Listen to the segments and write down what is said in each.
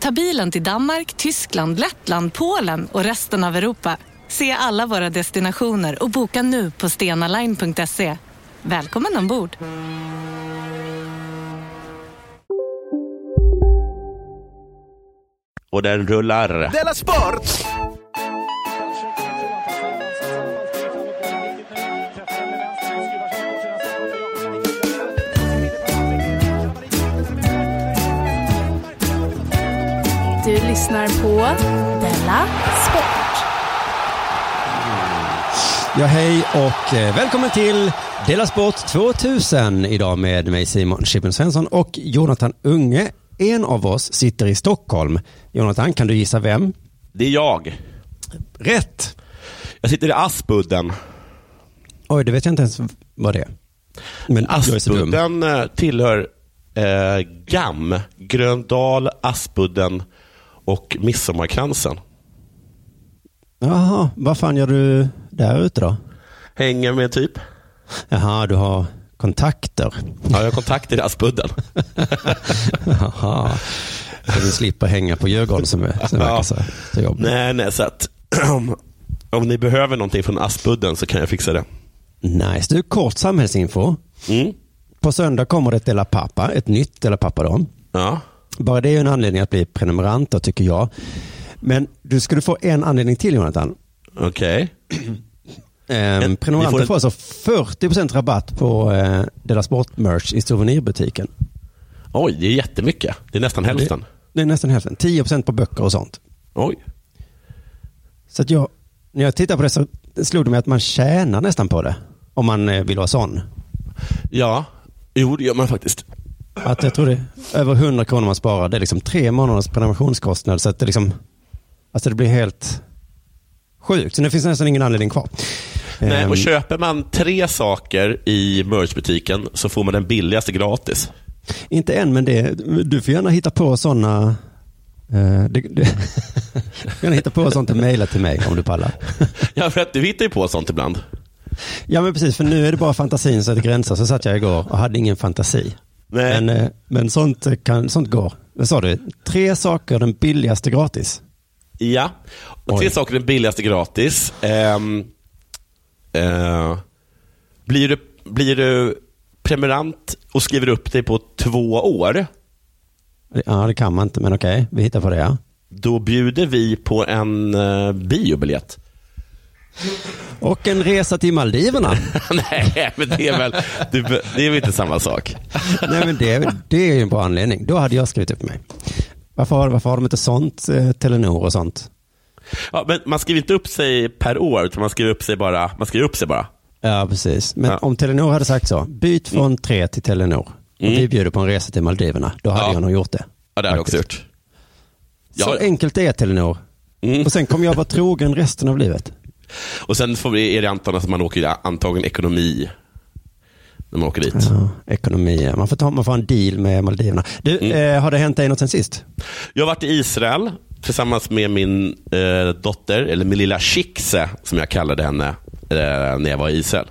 Ta bilen till Danmark, Tyskland, Lettland, Polen och resten av Europa. Se alla våra destinationer och boka nu på stenaline.se. Välkommen ombord! Och den rullar. Della Sport! Du lyssnar på Della Sport. Ja, hej och eh, välkommen till Dela Sport 2000 idag med mig Simon Chippen Svensson och Jonathan Unge. En av oss sitter i Stockholm. Jonathan, kan du gissa vem? Det är jag. Rätt! Jag sitter i Aspudden. Oj, det vet jag inte ens vad det är. Men. Aspudden eh, tillhör eh, GAM, Gröndal, Aspudden och Midsommarkransen. Jaha, vad fan gör du där ute då? Hänger med typ. Jaha, du har kontakter. Ja, jag har kontakter i Aspudden. Jaha. Så du slipper hänga på Djurgården som, är, som verkar så, så jobbigt. nej, nej, så att om, om ni behöver någonting från Aspudden så kan jag fixa det. Nice. Du, kort samhällsinfo. Mm. På söndag kommer det ett Dela Pappa, ett nytt Dela Pappa då. Ja. Bara det är en anledning att bli prenumerant då, tycker jag. Men du skulle få en anledning till Jonathan. Okej. Ehm, En- prenumeranter får, får alltså 40% rabatt på eh, Dela Sport-merch i souvenirbutiken. Oj, det är jättemycket. Det är nästan hälften. Det är nästan hälften. 10% på böcker och sånt. Oj. Så att jag, när jag tittar på det så slog det mig att man tjänar nästan på det. Om man eh, vill vara sån. Ja, jo det gör man faktiskt. Att jag tror det är över 100 kronor man sparar. Det är liksom tre månaders prenumerationskostnad. Så att det liksom, alltså det blir helt sjukt. Så det finns nästan ingen anledning kvar. Nej, Ehm, och köper man tre saker i merchbutiken så får man den billigaste gratis. Inte än, men det, du får gärna hitta på sådana Uh, du får gärna hitta på sånt och mejla till mig om du pallar. Ja, för att du hittar ju på sånt ibland. Ja men precis, för nu är det bara fantasin så att det gränsar. Så satt jag igår och hade ingen fantasi. Nej. Men, eh, men sånt, kan, sånt går. Vad sa du? Tre saker, den billigaste gratis. Ja, och tre Oj. saker den billigaste gratis. Ehm, eh, blir, du, blir du prenumerant och skriver upp dig på två år, Ja, det kan man inte, men okej, vi hittar på det. Ja. då bjuder vi på en uh, biobiljett. Och en resa till Maldiverna. Nej, men det är väl, det, är väl inte samma sak. Nej, men det, det är ju en bra anledning. Då hade jag skrivit upp mig. Varför har, varför har de inte sånt, eh, Telenor och sånt? Ja, men man skriver inte upp sig per år, utan man skriver upp sig bara. Man skriver upp sig bara. Ja, precis. Men Ja. om Telenor hade sagt så, byt från tre till Telenor. Och Mm. vi bjuder på en resa till Maldiverna. Då hade Ja. jag nog gjort det. Ja, det har jag också gjort. Så Ja. enkelt är Telenor. Mm. Och sen kommer jag vara trogen resten av livet. Och sen får vi, är det antagligen att man åker antagligen ekonomi när man åker dit. Ja, ekonomi. Man får, ta, man får en deal med Maldiverna. Du, Mm. eh, har det hänt dig något sen sist? Jag har varit i Israel tillsammans med min eh, dotter, eller min lilla Shikse, som jag kallade henne eh, när jag var i Israel.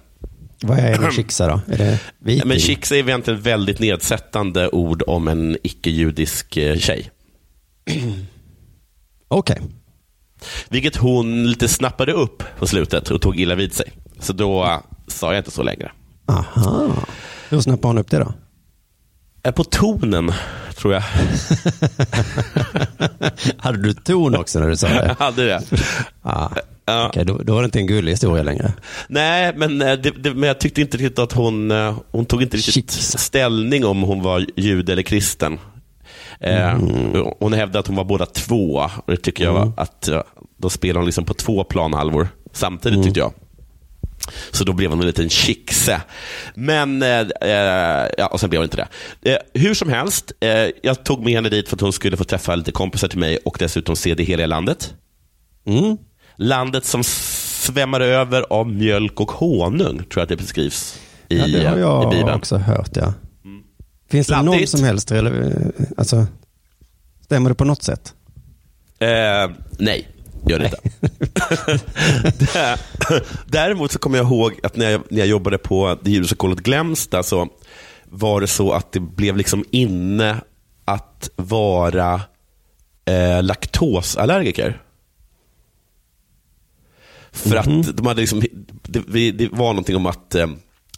Vad är en chixa då? Är det viking? Men Shikse är egentligen ett väldigt nedsättande ord om en icke-judisk eh, tjej. Okej. Vilket hon lite snappade upp på slutet och tog illa vid sig. Så då eh, sa jag inte så längre. Aha. Hur snappar hon upp det då? Eh, På tonen, tror jag. Hade du ton också när du sa Jag det? hade det. Ah. Ja. Okej, då, då var det inte en gullig historia längre. Nej, men, eh, det, det, men jag tyckte inte riktigt att hon, hon tog inte riktigt ställning om hon var jude eller kristen. Eh, Mm. Hon hävdade att hon var båda två och det tycker jag var att, eh, då spelade hon liksom på två planhalvor samtidigt tyckte jag. Så då blev hon en liten chixe. Men, eh, eh, ja, och sen blev hon inte det. Eh, hur som helst, eh, jag tog med henne dit för att hon skulle få träffa lite kompisar till mig och dessutom se det heliga landet. Mm. Landet som svämmar över av mjölk och honung, tror jag att det beskrivs i, Ja, det har i jag Bibeln. också hört, ja. Finns det någon som helst, rele- alltså, stämmer det på något sätt? Eh, nej, gör det inte. Dä- Däremot så kommer jag ihåg att när jag, när jag jobbade på det judiska kollot Glämsta så var det så att det blev liksom inne att vara eh, laktosallergiker. För att de hade liksom, det, det var någonting om att, eh,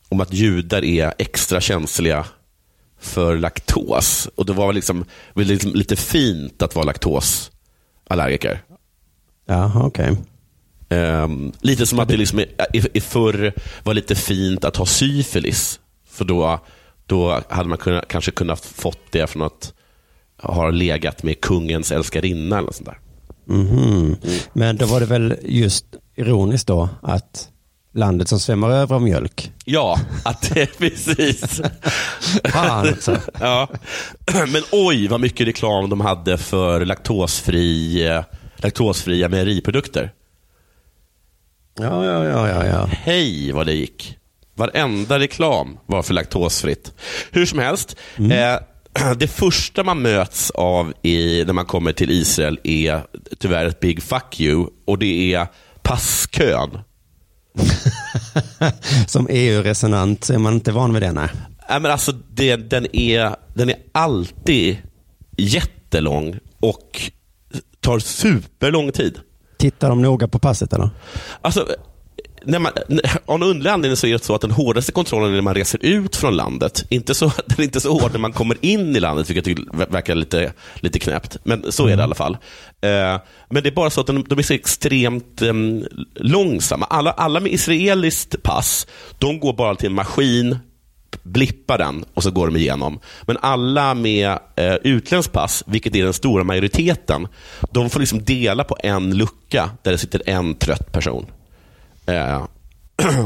om att judar är extra känsliga för laktos. Och det var liksom, liksom lite fint att vara laktosallergiker. Jaha, okej. Ehm, lite som att det liksom i, förr var lite fint att ha syfilis. För då, då hade man kunnat, kanske kunnat fått det från att ha legat med kungens älskarinna eller sånt där. Mhm. Men då var det väl just ironiskt då att landet som svämmar över av mjölk. Ja, att det precis. Fan alltså. ja. Men oj vad mycket reklam de hade för laktosfri, eh, laktosfria mejeriprodukter. Ja, ja, ja, ja, ja. Hej vad det gick. Varenda reklam var för laktosfritt. Hur som helst, eh, det första man möts av i, när man kommer till Israel är tyvärr ett big fuck you och det är passkön. Som EU-resonant är man inte van vid det, nej. Nej, men alltså, det, den, är, den är alltid jättelång och tar superlång tid. Tittar de noga på passet eller? Alltså, när man, av någon underlig anledning så är det så att den hårdaste kontrollen är när man reser ut från landet. Inte så, den är inte så hård när man kommer in i landet, vilket jag tycker verkar lite, lite knäppt. Men så är det i alla fall. Eh, men det är bara så att de, de är så extremt ehm, långsamma. Alla, alla med israeliskt pass, de går bara till en maskin, blippar den och så går de igenom. Men alla med eh, utländskt pass, vilket är den stora majoriteten, de får liksom dela på en lucka där det sitter en trött person eh,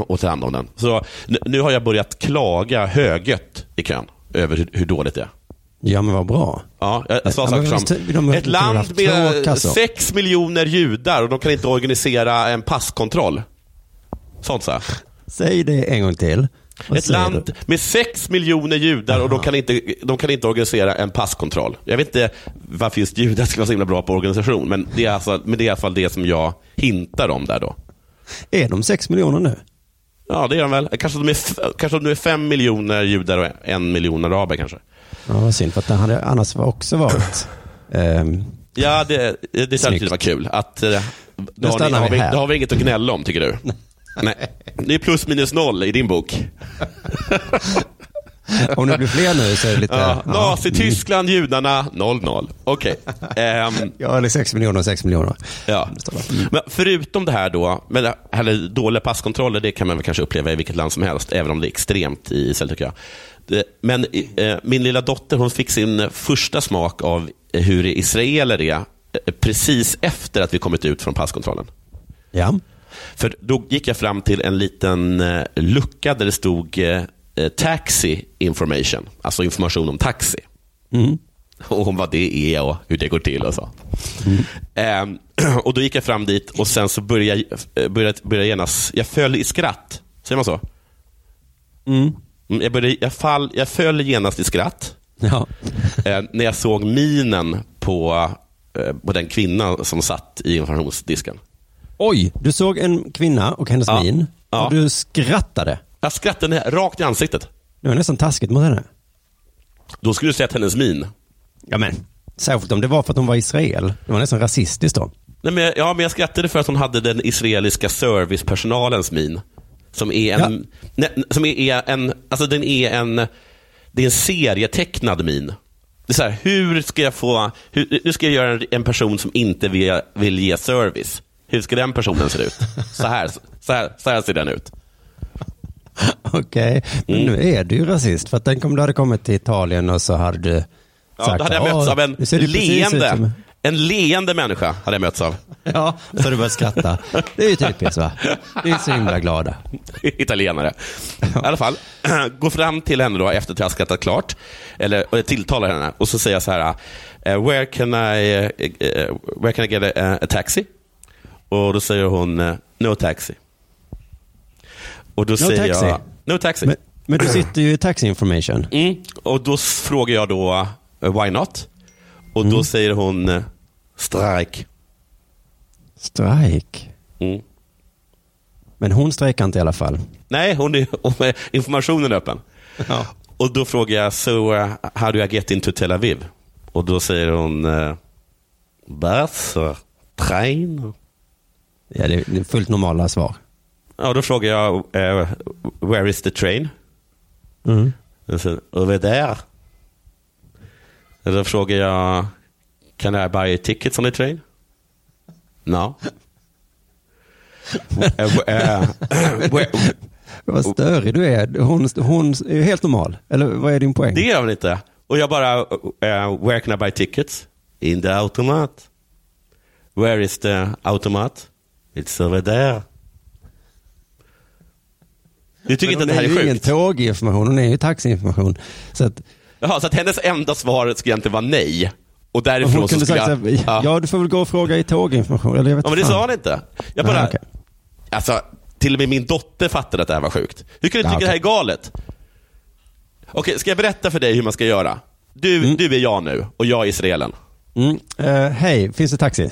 och ta hand om den. Så nu, har jag börjat klaga högljutt i kön över hur, hur dåligt det är. Ja, men vad bra. Ja, jag, jag sa Ja, visst, ett land med kassor. sex miljoner judar och de kan inte organisera en passkontroll. Sånt så. Säg det en gång till. Vad Ett land du? med sex miljoner judar och de kan, inte, de kan inte organisera en passkontroll. Jag vet inte varför just judar ska vara så himla bra på organisation, men det är, alltså, men det är i alla fall det som jag hintar om där då. Är de sex miljoner nu? Ja, det är de väl. Kanske de är, kanske de är fem miljoner judar och en miljon araber kanske. Ja, vad synd, för att det hade annars också varit... ehm, Ja, det, det, det Snyggt. var kul. Att, eh, då, har ni, har vi då har vi inget att gnälla om, tycker du? Nej. Det är plus minus noll i din bok. om det blir fler nu så är det lite... Ja, Nazityskland, judarna, 0-0. Okej. Ehm, Ja, eller sex miljoner och sex miljoner. Ja. Men förutom det här då, men eller dåliga passkontroller, det kan man väl kanske uppleva i vilket land som helst, även om det är extremt i Israel tycker jag. Men eh, min lilla dotter hon fick sin första smak av hur israeler är eh, precis efter att vi kommit ut från passkontrollen. Ja. För då gick jag fram till en liten eh, lucka där det stod eh, eh, taxi information, alltså information om taxi. Mm. Och om vad det är och hur det går till och så. Ehm, och då gick jag fram dit och sen så började jag, började, började genast, jag föll i skratt. Säger man så? Mm. Mm, Jag, började, jag, fall, jag föll genast i skratt Ja. eh, när jag såg minen på, eh, på den kvinna som satt i informationsdisken. Oj, du såg en kvinna och hennes Ja. min Ja. och du skrattade. Jag skrattade rakt i ansiktet. Det var nästan taskigt mot henne. Då skulle du sett hennes min. Ja, men. Särskilt om det var för att hon var Israel. Det var nästan rasistiskt då. Nej, men, jag- ja, men jag skrattade för att hon hade den israeliska servicepersonalens min. Som är en, nej, som är en, alltså den är en, det är en serietecknad min. Det är så här, hur ska jag få, hur, nu ska jag göra en, en person som inte vill, vill ge service. Hur ska den personen se ut? Så här, så här, så här ser den ut. Okej, men Mm. nu är du ju rasist. För att tänk om du hade kommit till Italien och så hade du Ja, sagt då hade jag "Åh, mötts av en leende, som-" En leende människa hade jag mötts av. Ja, så du börjar skratta. Det är ju typiskt va? Vi är så himla glada. Italienare. I alla fall, går fram till henne då efter att jag har skrattat klart. Eller tilltalar henne och så säger jag så här. eh, Where can I, eh, eh, where can I get a, a taxi? Och då säger hon no taxi. Och då säger taxi? jag no taxi. Men, men du sitter ju i Taxi Information. Mm. Och då frågar jag då eh, why not? Och då säger hon eh, strike. Strike. Mm. Men hon strejkar inte i alla fall. Nej, hon är, hon är informationen är öppen. Ja. Och då frågar jag, so uh, how do I get into Tel Aviv? Och då säger hon, uh, bus, train. Ja, det är fullt normala svar. Ja, då frågar jag, uh, where is the train? Mm. Och så, över där. Och då frågar jag, can I buy tickets on the train? No. Uh, where- Vad störig du är. Hon, hon är helt normal. Eller vad är din poäng? Det gör hon inte. Och jag bara, uh, where can I buy tickets? In the automat. Where is the automat? It's over there. Du tycker inte att det här hon är ju ingen sjukt? tåginformation, hon är ju taxiinformation. Så att, Jaha, så att hennes enda svar skulle egentligen vara nej. Och därifrån hon så kunde skulle sagt jag... så här, ja. du får väl gå och fråga i tåginformation. Eller jag vet Ja, men det sa han inte. Jag bara, Ah, okej. alltså, till och med min dotter fattade att det här var sjukt. Hur kan du Ja, tycka det här är galet? Okej, ska jag berätta för dig hur man ska göra? Du, du är jag nu och jag är israelen. Mm. Eh, Hej, finns det taxi?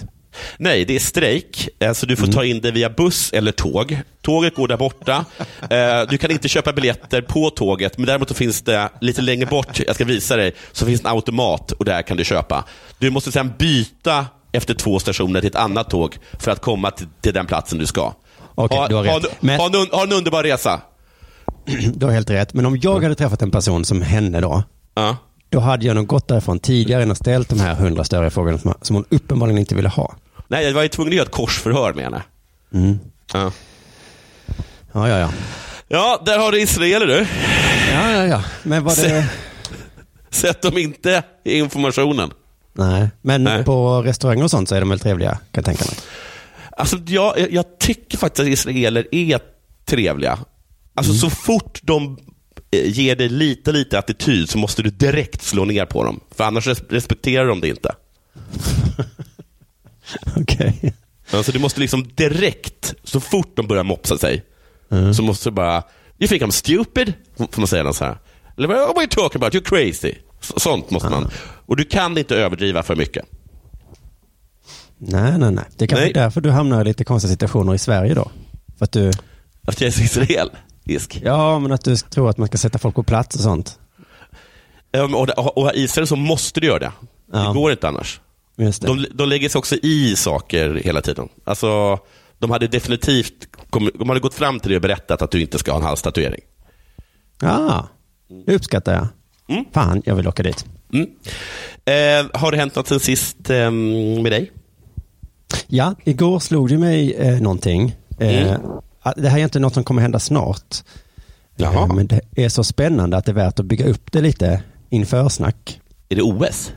Nej, det är strejk, eh, så du får ta in det via buss eller tåg. Tåget går där borta. Eh, Du kan inte köpa biljetter på tåget, men däremot så finns det lite längre bort, jag ska visa dig, så finns en automat och där kan du köpa. Du måste sedan byta efter två stationer till ett annat tåg för att komma till, den platsen du ska. Ha, du har ha, Men- ha, en, ha en underbar resa. Du har helt rätt. Men om jag hade träffat en person som henne då, Ja. då hade jag nog gått därifrån tidigare än och ställt de här hundra större frågorna som hon uppenbarligen inte ville ha. Nej, jag var ju tvungen att göra ett korsförhör med henne. Mm. Ja. Ja, ja, ja. ja, där har du israeler du. Ja, ja, ja. Men var det... Sätt dem inte i informationen. Nej, men Nej. på restauranger och sånt så är de väl trevliga, kan jag tänka mig. Alltså, jag, jag- tycker faktiskt att israeler är trevliga. Alltså så fort de eh, ger dig lite, lite attityd så måste du direkt slå ner på dem. För annars res- respekterar de det inte. Okej. Alltså du måste liksom direkt, så fort de börjar mopsa sig, så måste du bara, you think I'm stupid? Får man säga något så här. Eller what are you talking about? You're crazy. Så- Sånt måste man. Och du kan inte överdriva för mycket. Nej, nej, nej. Det är kanske Nej. därför du hamnar i lite konstiga situationer i Sverige då. För att du, Att jag är så israel. Isk. ja, men att du tror att man ska sätta folk på plats och sånt. Um, och, och, och i Israel så måste du göra det. Ja. Det går inte annars. De, de lägger sig också i saker hela tiden. Alltså, de hade definitivt de hade gått fram till dig och berättat att du inte ska ha en halstatuering. Ja, det uppskattar jag. Mm. Fan, jag vill åka dit. Mm. Eh, har det hänt något sen sist eh, med dig? Ja, igår slog det mig eh, någonting. Eh, Mm. Det här är inte något som kommer hända snart. Jaha. Eh, men det är så spännande att det är värt att bygga upp det lite inför snack. Är det OS?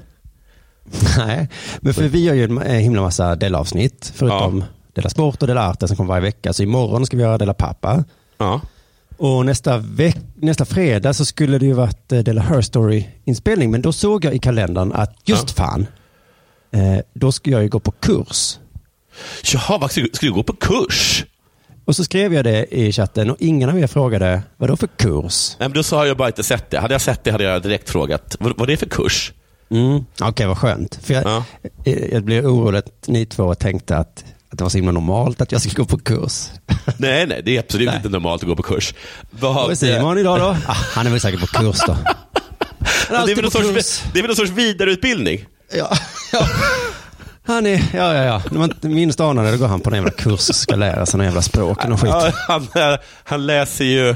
Nej, men för vi gör ju en eh, himla massa delavsnitt, förutom Dela Sport och Dela Arte som kommer varje vecka. Så imorgon ska vi göra Dela Pappa. Ja. Och nästa, veck, nästa fredag så skulle det ju varit eh, Dela Her Story-inspelning, men då såg jag i kalendern att just fan, eh, då ska jag ju gå på kurs. Jaha, vad ska, du- ska du gå på kurs? Och så skrev jag det i chatten och ingen av er frågade, vad då för kurs? Nej, men då sa jag bara inte sett det. Hade jag sett det hade jag direkt frågat, vad, vad är det för kurs? Mm. Okej, vad skönt. För jag, Ja. eh, jag blev orolig att ni två tänkte att, att det var så himla normalt att jag skulle gå på kurs. Nej, nej, det är absolut Nej. inte normalt att gå på kurs. Vad, är Simon idag då? Ah, han är väl säkert på kurs då. Det, är väl sorts, det är väl någon sorts vidareutbildning? Ja, ja. Han är, ja, ja, ja. När man minst anar det, då går han på en jävla kurs och ska lära sig några jävla språk och skit. Ja, han, eh, han läser ju,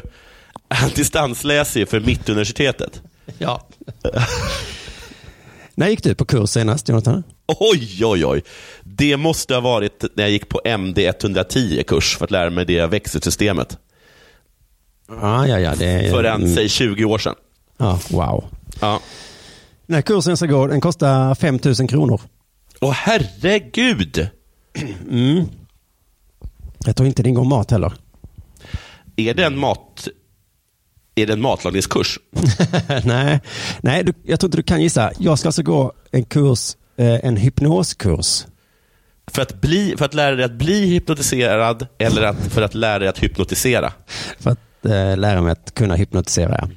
han distansläser ju för Mittuniversitetet. Ja. När gick du på kurs senast, Jonathan? Oj, oj, oj. Det måste ha varit när jag gick på MD 110-kurs för att lära mig det växelsystemet. Ja, ja, ja. Det För en, mm, säg 20 år sedan. ja, wow. Ja. Den här kursen jag ska gå, den kostar 5 000 kronor. Åh herregud! Jag tror inte det ingår mat heller. Är det en mat... Är det en matlagningskurs? nej, nej du, jag tror inte du kan gissa. Jag ska alltså gå en kurs, eh, en hypnoskurs. För att, bli, för att lära dig att bli hypnotiserad eller att, för att lära dig att hypnotisera? För att eh, lära mig att kunna hypnotisera. ja.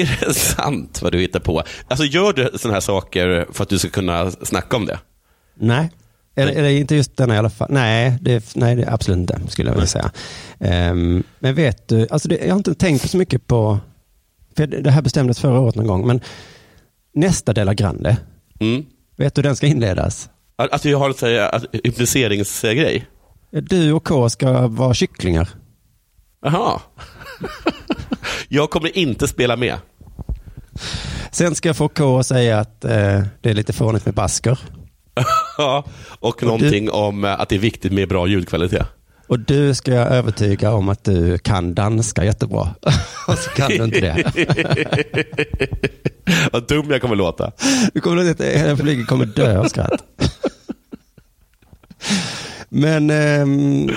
Är det sant vad du hittar på? Alltså gör du sådana här saker för att du ska kunna snacka om det? Nej, eller, eller inte just denna i alla fall. Nej, det, nej, det absolut inte, skulle jag vilja säga. Ehm, men vet du, alltså det, jag har inte tänkt så mycket på, för det här bestämdes förra året någon gång, men nästa Della Grande, Mm. vet du hur den ska inledas? Att att jag har en hypnotiseringsgrej? Du och K ska vara kycklingar. Jaha. jag kommer inte spela med. Sen ska jag få K att säga att eh, det är lite fånigt med basker. Ja, och någonting om eh, att det är viktigt med bra ljudkvalitet. Och du ska jag övertyga om att du kan danska jättebra. och så kan du inte det. Vad dum jag kommer låta. Du kommer att hela publiken kommer dö av skratt. Men ehm,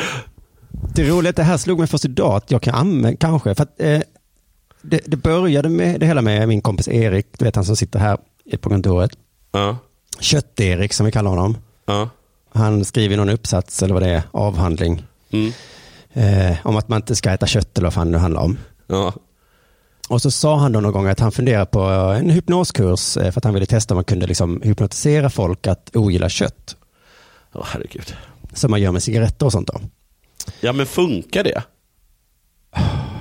det roliga är att det här slog mig först idag att jag kan använda, kanske, för att eh, det, det började med det hela med min kompis Erik, du vet han som sitter här på kontoret. Ja, Kött-Erik som vi kallar honom. ja, Han skriver någon uppsats eller vad det är, avhandling. mm, Eh, om att man inte ska äta kött eller vad fan det handlar om. ja. Och så sa han då någon gång att han funderar på en hypnoskurs eh, för att han ville testa om man kunde liksom hypnotisera folk att ogilla kött. Åh, herregud. Som man gör med cigaretter och sånt då. Ja, men funkar det?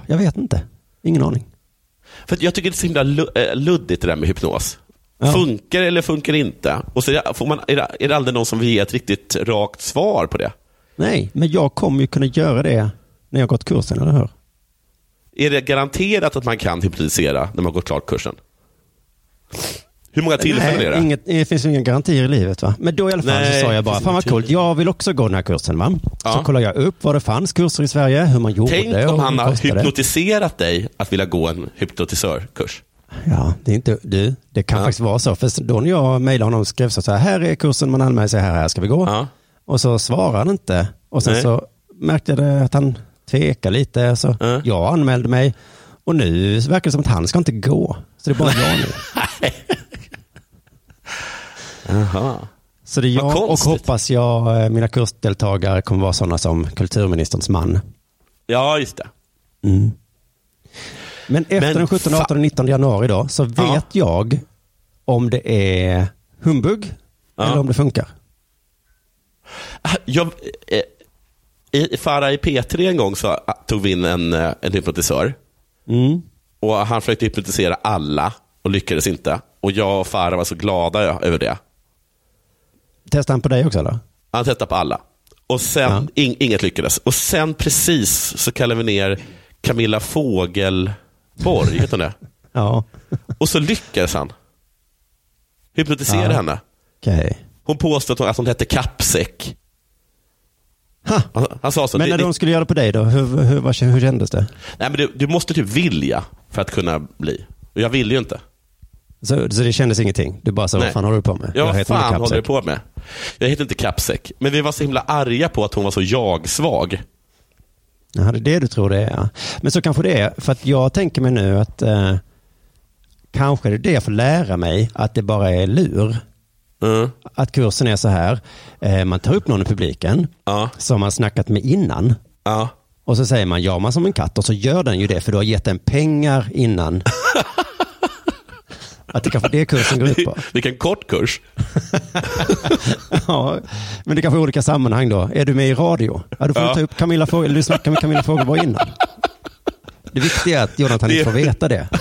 Jag vet inte. Ingen aning. För jag tycker det är så himla eh, luddigt det där med hypnos. Ja. Funkar eller funkar inte? Och så är det, får man, är, det, är det aldrig någon som vill ge ett riktigt rakt svar på det? Nej, men jag kommer ju kunna göra det när jag gått kursen, eller hur? Är det garanterat att man kan hypnotisera när man gått klart kursen? Hur många tillfällen är det? inget, det finns ju inga garantier i livet va? Men då i alla fall Nej, så sa jag bara, fan vad coolt, jag vill också gå den här kursen va? Ja. Så kollade jag upp vad det fanns kurser i Sverige, hur man gjorde Tänk och om han har hypnotiserat dig att vilja gå en hypnotisörkurs. Ja, det är inte, du, det kan Ja. faktiskt vara så. För då när jag mejlade honom och skrev så här, här är kursen, man anmäler sig här, här ska vi gå. Ja. Och så svarade han inte. Och sen Nej. så märkte jag att han tvekade lite. Så Ja. jag anmälde mig. Och nu verkar det som att han ska inte gå. Så det är bara jag nu. Aha. Så det är jag och hoppas jag, eh, mina kursdeltagare kommer vara sådana som kulturministerns man. Ja, just det. Mm. Men efter Men den 17, fa- 18 och 19 januari då, så vet Ja. jag om det är humbug Ja. eller om det funkar. Jag, eh, I Farah i P3 en gång så tog vi in en, eh, en hypnotisör. Mm. Och Han försökte hypnotisera alla och lyckades inte. Och jag och Farah var så glada över det. Testar han på dig också eller? Han testade på alla. Och sen, Ja. ing, inget lyckades. Och sen precis så kallade vi ner Camilla Fogelborg, heter hon det? Ja, Och så lyckades han. Hypnotisera Ja. henne. okej. Hon påstod att hon, att hon hette Kappsäck. Ha. Han, han sa så. Men när det, de skulle göra på dig då, hur, hur, vad, hur kändes det? nej, men du, du måste typ vilja för att kunna bli. Och jag ville ju inte. Så, så det kändes ingenting? Du bara Nej. vad fan håller du på med? Ja, vad heter inte fan håller du på med? Jag heter inte Kappsäck. Men vi var så himla arga på att hon var så jag-svag. Ja, det är det du tror det är. Men så kanske det är, för att jag tänker mig nu att eh, kanske det är det jag får lära mig, att det bara är lur. Mm. Att kursen är så här, eh, man tar upp någon i publiken Ja, som man snackat med innan ja. och så säger man ja man som en katt och så gör den ju det för du har gett den pengar innan. att det kanske är det kursen går ut på. Vilken kort kurs. Ja, men det kanske är olika sammanhang då. Är du med i radio? Ja, då får Ja. du ta upp Camilla eller du snackar med Camilla Fogelborg innan. Det viktiga är att Jonathan inte får veta det.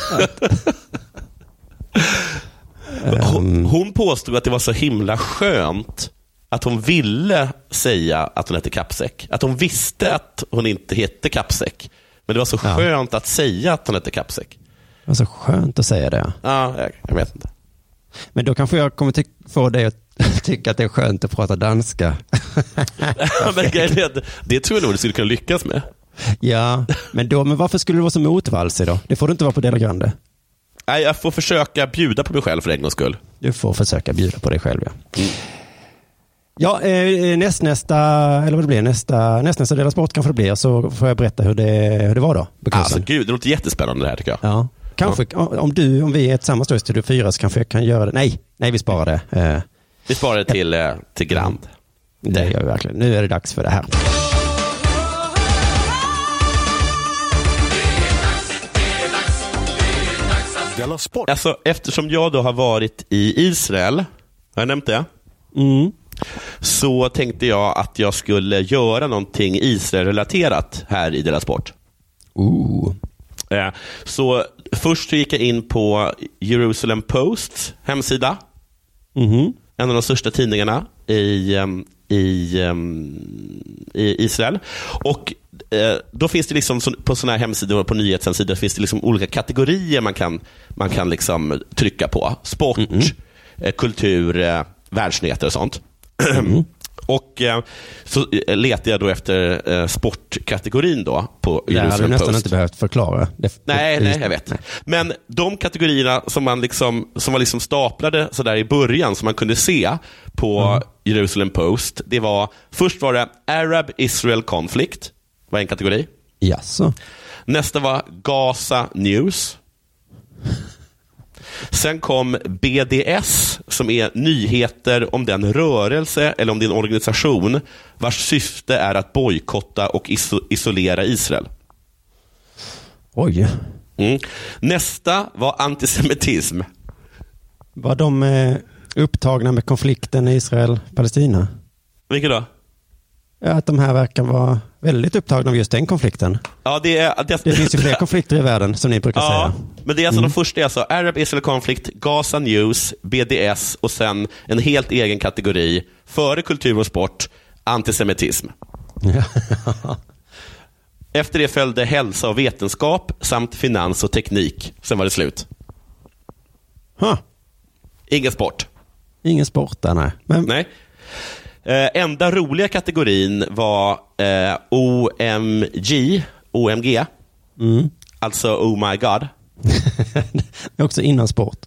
Hon, Ehm, hon påstod att det var så himla skönt att hon ville säga att hon hette Kappsäck. Att hon visste att hon inte hette Kappsäck. Men det var så Ja. skönt att säga att hon hette Kappsäck. Det var så skönt att säga det. Ja, jag, jag vet inte. Men då kanske jag kommer ty- få dig att tycka att det är skönt att prata danska. men att det tror jag nog du skulle kunna lyckas med. Ja, men, då, men varför skulle du vara så motvalsig då? Det får du inte vara på Dela Grande. Nej, jag får försöka bjuda på mig själv för en gångs skull. Du får försöka bjuda på dig själv. Ja. Ja, eh, näst, nästa, eller vad det blir, nästa, näst, nästa Dela Sport kanske det blir, så får jag berätta hur det, hur det var då. Alltså gud, det låter jättespännande det här tycker jag. ja. Kanske, om du, om vi är tillsammans då i Studio 4 så kanske jag kan göra det. Nej, nej vi sparar det. Eh, Vi sparar det till, eh, till Grand. det gör vi verkligen. Nu är det dags för det här. Della Sport! Alltså, eftersom jag då har varit i Israel, har jag nämnt det? Mm. Så tänkte jag att jag skulle göra någonting Israel-relaterat här i Dela Sport. Ooh. Eh, Så först så gick jag in på Jerusalem Posts hemsida. Mhm. En av de största tidningarna i, em, i, em, i Israel. Och eh, Då finns det liksom på sådana här hemsidor på nyhetshemsidor finns det liksom olika kategorier man kan, man kan liksom trycka på. Sport, eh, kultur, eh, världsnyheter och sånt. Och eh, så eh, letade jag då efter eh, sportkategorin då på Det hade du nästan Post. inte behövt förklara. Det, Nej, nej, jag vet. Men de kategorierna som man liksom, som var liksom staplade sådär i början, som man kunde se på Jerusalem Post, det var, först var det Arab-Israel Conflict, var en kategori. Jaså? Nästa var Gaza News. Sen kom BDS, som är nyheter om den rörelse eller om din organisation vars syfte är att bojkotta och iso- isolera Israel. Oj. Mm. Nästa var antisemitism. Var de eh, upptagna med konflikten Israel-Palestina? Vilket då? Ja, att de här verkar vara väldigt upptagna av just den konflikten. Ja, det, är, det, Det finns ju fler konflikter i världen som ni brukar Ja, säga. men det är alltså de första är alltså Arab Israel Conflict, Gaza News, BDS och sen en helt egen kategori, före kultur och sport, antisemitism. Efter det följde hälsa och vetenskap samt finans och teknik. Sen var det slut. Ha, Ingen sport. ingen sport där, nej. Men, Nej. Eh, enda roliga kategorin var eh, OMG, OMG, Mm. alltså Oh My God. det är också innan sport.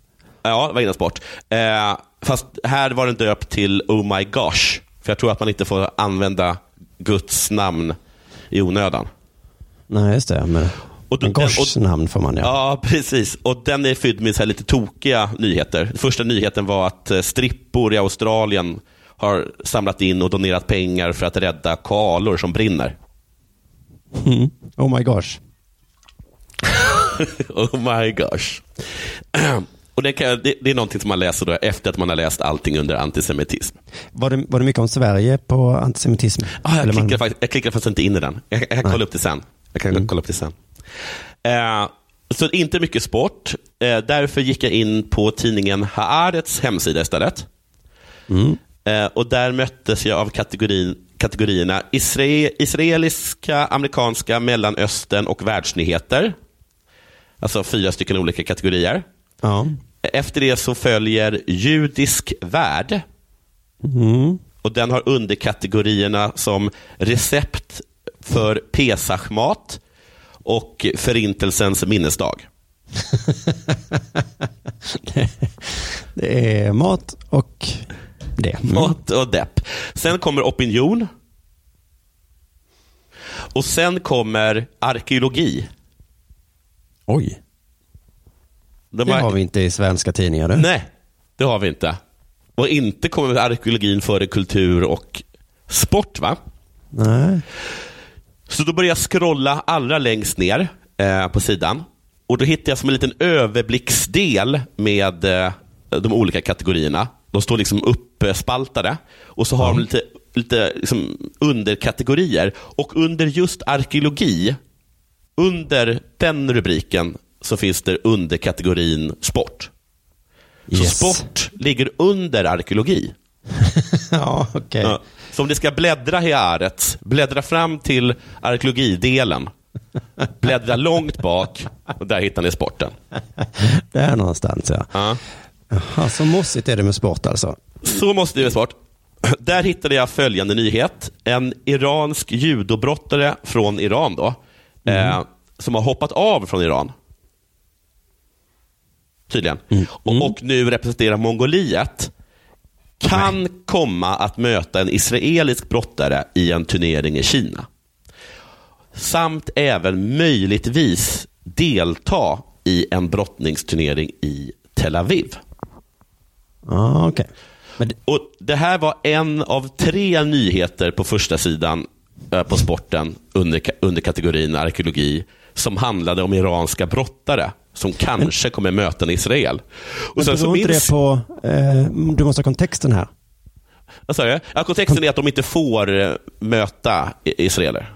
Ja, det var innan sport. Eh, fast här var den döpt till Oh My Gosh. För jag tror att man inte får använda Guds namn i onödan. Nej, just det. Men, Och då- men Goshs och- namn får man ja. Ja, precis. Och den är fylld med så lite tokiga nyheter. Första nyheten var att eh, strippor i Australien har samlat in och donerat pengar för att rädda koalor som brinner. Mm. Oh my gosh. oh my gosh. Och det, kan, det, det är någonting som man läser då efter att man har läst allting under antisemitism. Var det, var det mycket om Sverige på antisemitism? Ah, jag, Eller man- klickar faktiskt, jag klickar faktiskt inte in i den. Jag, jag kan Nej. kolla upp det sen. Jag kan kolla upp det sen. Eh, så inte mycket sport. Eh, därför gick jag in på tidningen Haaretz hemsida istället. Eh, och där möttes jag av kategorin, kategorierna Isra- israeliska, amerikanska, mellanöstern och världsnyheter. Alltså fyra stycken olika kategorier. Ja. Efter det så följer judisk värld. Mm. Och den har underkategorierna som recept för pesachmat och förintelsens minnesdag. Det är mat och det. Mm. Mat och depp. Sen kommer opinion. Och sen kommer arkeologi. Oj, De det har vi inte i svenska tidningar. Du. Nej, det har vi inte. Och inte kommer arkeologin före kultur och sport, va? Nej. Så då börjar jag scrolla allra längst ner eh, på sidan. Och Då hittar jag som en liten överblicksdel med eh, de olika kategorierna. De står liksom uppspaltade. Och så har de lite, lite liksom underkategorier. Och under just arkeologi, under den rubriken, så finns det underkategorin sport. Så Yes. sport ligger under arkeologi. ja. Ja. Så om ni ska bläddra i Aret, bläddra fram till arkeologidelen. Bläddra långt bak och där hittar ni sporten. Där någonstans ja. Ja. Jaha, så mossigt är det med sport alltså. Så måste det vara sport. Där hittade jag följande nyhet. En iransk judobrottare från Iran då, eh, som har hoppat av från Iran. Tydligen. Och, och nu representerar Mongoliet. kan komma att möta en israelisk brottare i en turnering i Kina. Samt även möjligtvis delta i en brottningsturnering i Tel Aviv. Ja, okej. Men Och Det här var en av tre nyheter på första sidan eh, på sporten under, under kategorin arkeologi som handlade om iranska brottare som kanske kommer möta en Israel. Och Men sen så inte minns, det på, eh, du måste ha kontexten här. vad sa jag? Ja, kontexten är att de inte får eh, möta israeler.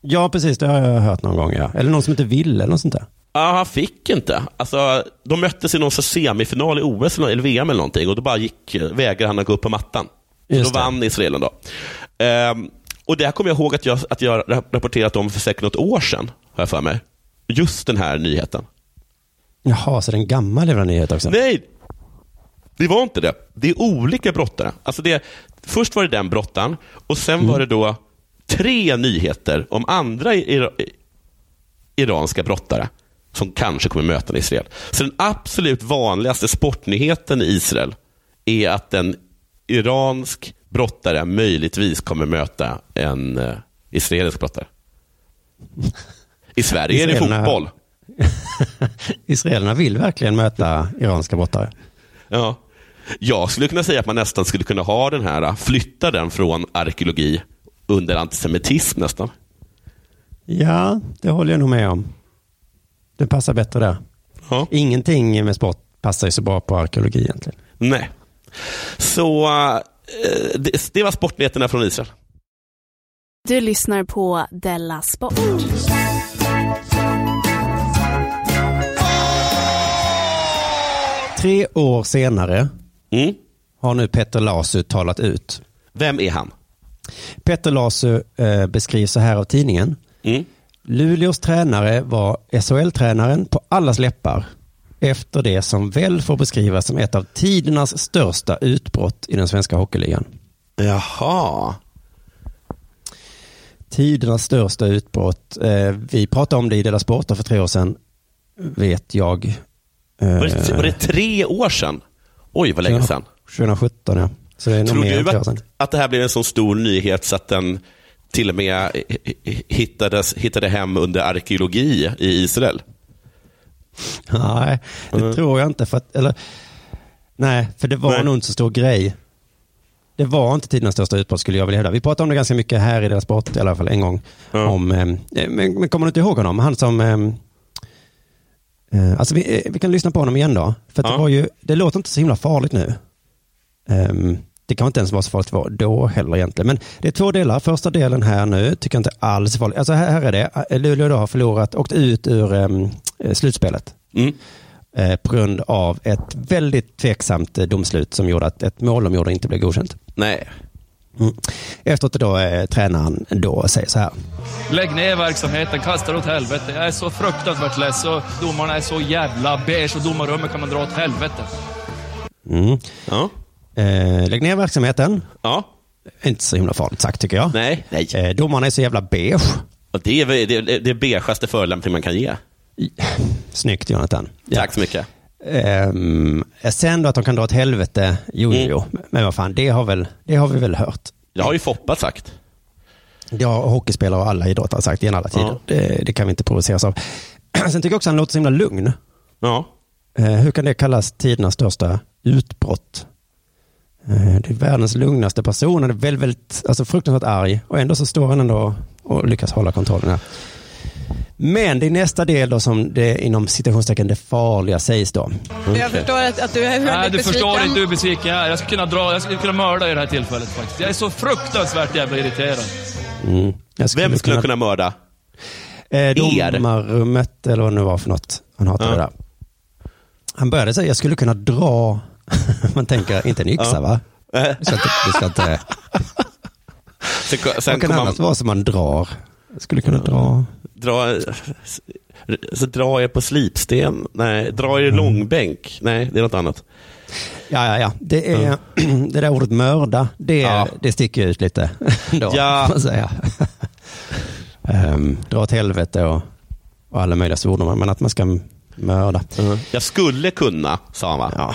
Ja, precis. Det har jag hört någon gång. Ja. Eller någon som inte vill eller något sånt där. Ja, han fick inte. Alltså, de möttes i någon semifinal i OS eller VM eller någonting och då bara gick, vägrade han att gå upp på mattan. Så då det. vann Israelen. Då. Ehm, och Det här kommer jag ihåg att jag, att jag rapporterat om för säkert något år sedan, har jag för mig. Just den här nyheten. Jaha, så det är en gammal nyhet också? Nej, det var inte det. Det är olika brottare. Alltså det, först var det den brottaren och sen var det då tre nyheter om andra ira, iranska brottare som kanske kommer möta Israel. Så den absolut vanligaste sportnyheten i Israel är att en iransk brottare möjligtvis kommer möta en eh, israelisk brottare. I Sverige är det fotboll. Israelerna vill verkligen möta iranska brottare. Ja. Jag skulle kunna säga att man nästan skulle kunna ha den här, flytta den från arkeologi under antisemitism nästan. Ja, det håller jag nog med om. Det passar bättre där. Ja. Ingenting med sport passar ju så bra på arkeologi egentligen. Nej. Så eh, det, det var sportnyheterna från Israel. Du lyssnar på Della Sport. Tre år senare Mm. har nu Petter Lasu talat ut. Vem är han? Petter Lasu eh, beskrivs så här av tidningen. Mm. Luleås tränare var SHL-tränaren på allas läppar efter det som väl får beskrivas som ett av tidernas största utbrott i den svenska hockeyligan. Jaha. Tidernas största utbrott. Eh, vi pratade om det i Dela Sport för tre år sedan, vet jag. Eh, Var det, var det tre år sedan? Oj, vad länge sedan. 2017, ja. Så det är nog Tror mer än du tre år sedan. att, att det här blev en så stor nyhet så att den till och med hittades, hittade hem under arkeologi i Israel? Nej, det Mm. tror jag inte. För att, eller, nej, för det var Nej. nog inte så stor grej. Det var inte tidernas största utbrott skulle jag vilja hävda. Vi pratade om det ganska mycket här i deras sport i alla fall en gång. Ja. Om, eh, men, men kommer du inte ihåg honom? Han som... Eh, eh, alltså vi, eh, vi kan lyssna på honom igen då. För Ja. det, var ju, det låter inte så himla farligt nu. Ehm, det kan inte ens vara så farligt var då heller egentligen. Men det är två delar. Första delen här nu tycker jag inte alls är farligt. Alltså här, här är det. Luleå då har förlorat, åkt ut ur eh, slutspelet Mm. eh, på grund av ett väldigt tveksamt eh, domslut som gjorde att ett mål de gjorde inte blev godkänt. Nej. Mm. Efteråt då eh, tränaren då säger så här. Lägg ner verksamheten, kasta det åt helvete. Jag är så fruktansvärt less och domarna är så jävla beige och domarrummet kan man dra åt helvete. Mm. Ja. Eh, lägg ner verksamheten. Ja. Inte så himla farligt sagt tycker jag. Nej. Nej. Eh, domarna är så jävla beige. Och det är det, det, det beigaste förolämpning man kan ge. Snyggt Jonathan. Ja. Tack så mycket. Ehm, sen då att de kan dra åt helvete, jo, Mm. jo. Men vad fan, det har, väl, det har vi väl hört. Det har ju Foppa sagt. Det har hockeyspelare och alla idrottare sagt genom alla tider. Ja. Det, det kan vi inte provoceras av. Sen tycker jag också att han låter så himla lugn. Ja. Eh, hur kan det kallas tidernas största utbrott? Eh, det är världens lugnaste person. Han är väldigt, väldigt alltså fruktansvärt arg och ändå så står han ändå och lyckas hålla kontrollen här. Men det är nästa del då som det inom citationstecken det farliga sägs då. Jag förstår att, att du är Nej, väldigt du besviken. förstår inte hur besviken jag är. Skulle kunna dra, jag skulle kunna mörda i det här tillfället faktiskt. Jag är så fruktansvärt jävla irriterad. Mm. Jag Vem skulle kunna mörda? Eh, domarrummet eller vad det nu var för något. Han hatar Ja. det där. Han började säga, jag skulle kunna dra, man tänker, inte en yxa Ja. va? Du ska inte, du ska inte, Sen, sen vad kan annat man vara som man drar? Skulle kunna dra, dra, så dra er på slipsten. Nej, dra er i långbänk. Nej, det är något annat. ja ja ja, det är, det där ordet mörda, det, Ja. det sticker ut lite. Då, Ja. säga. um, dra åt helvete och, och alla möjliga svordomar, men att man ska mörda. Jag skulle kunna, sa han va? Ja.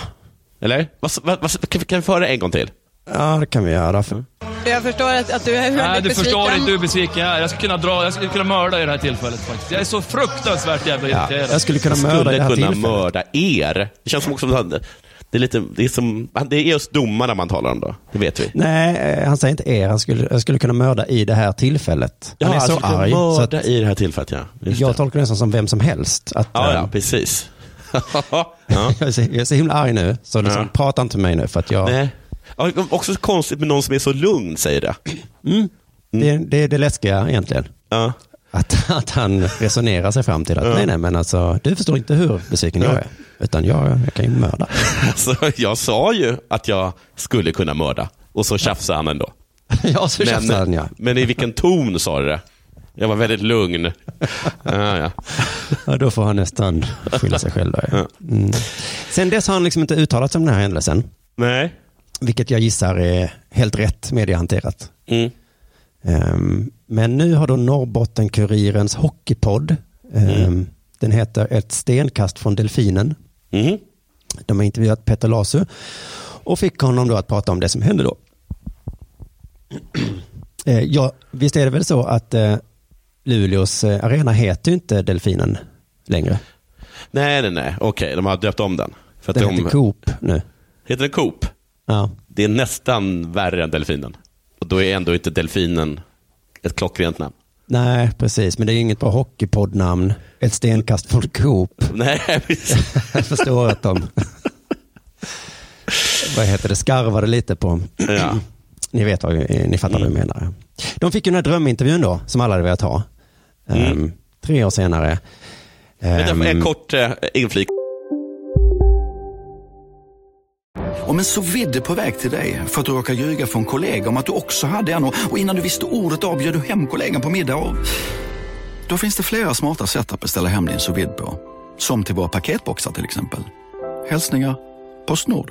Eller? Vad, vad, vad, kan, vi, kan vi föra det en gång till? Ja, det kan vi göra. För... Jag förstår att, att du är väldigt Nej, du besviken. förstår inte hur besviken jag är. Jag skulle kunna dra, jag skulle kunna mörda i det här tillfället faktiskt. Jag är så fruktansvärt jävla Ja, irriterad. jag skulle kunna Jag mörda det skulle här kunna tillfället. mörda er. Det känns som också som att det är lite, det är som, det är just domarna man talar om då. Det vet vi. Nej, eh, han säger inte er. Han skulle, jag skulle kunna mörda i det här tillfället. Han är så arg. Så Mörda att i det här tillfället, ja. Just jag det. tolkar det nästan som vem som helst. Att, Ja, ja, eh, precis. Ja. jag, är så, jag är så himla arg nu, så liksom, Ja. prata inte med mig nu för att jag... Nej. Ja, också så konstigt med någon som är så lugn, säger det. Det, det är det läskiga egentligen. Ja. Att, att han resonerar sig fram till att nej, nej, men alltså, du förstår inte hur besviken jag är. Utan jag, jag kan ju mörda. Alltså, jag sa ju att jag skulle kunna mörda och så tjafsade han ändå. ja, så tjafsar han ja. men i vilken ton sa du det? Jag var väldigt lugn. Ja, ja. ja. Då får han nästan skylla sig själv. Då, mm. Sen dess har han liksom inte uttalat sig om den här händelsen. Nej. Vilket jag gissar är helt rätt mediehanterat. Mm. Ehm, men nu har då Norrbotten-Kurirens hockeypodd, ehm, den heter Ett stenkast från delfinen. Mm. De har intervjuat Petter Lasu och fick honom då att prata om det som hände då. Eh, ja, visst är det väl så att eh, Luleås eh, arena heter ju inte Delfinen längre. Nej, nej, nej. Okej, de har döpt om den. För Den de, heter Coop nu. Heter den Coop? Ja. Det är nästan värre än delfinen. Och då är ändå inte delfinen ett klockrent namn. Nej, precis. Men det är inget bra hockeypoddnamn. Ett stenkast från Coop. Nej, precis. Jag förstår att de... vad heter det? Skarvade lite på... ja. Ni vet vad, ni fattar vad jag menar. De fick ju den här drömintervjun då, som alla hade velat ha. Ehm, tre år senare. Vänta, Ehm, En kort eh, inflik. Om en så vidde på väg till dig för att du råkar ljuga från kollega om att du också hade en och innan du visste ordet av du hem kollegan på middag och... Då finns det flera smarta sätt att beställa hem din sous på. Som till våra paketboxar till exempel. Hälsningar Postnord.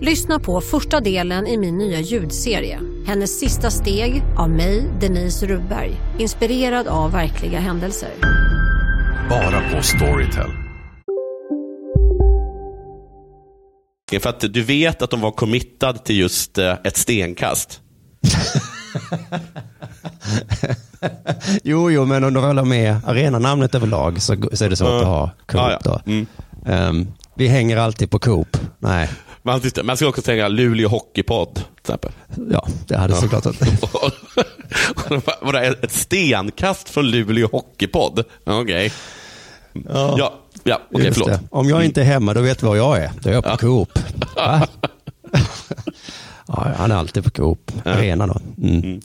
Lyssna på första delen i min nya ljudserie. Hennes sista steg av mig, Denise Rubberg. Inspirerad av verkliga händelser. Bara på Storytel. För att du vet att de var committad till just eh, ett stenkast. Jo, jo, men om de håller med arenanamnet överlag så, så är det svårt Ja. att ha Coop Ja, ja. då. Mm. Ehm, vi hänger alltid på Coop. Nej, Man, man ska också tänka Luleå Hockeypodd. Till exempel. ja, det hade Ja. såklart att... Och de bara, Vadå, ett stenkast från Luleå Hockeypodd? Okej. Ja, ja, okej, Just förlåt. det. Om jag inte är hemma, då vet du var jag är. Då är jag på Coop. Va? ja, han är alltid på Coop. Arena då. Mm.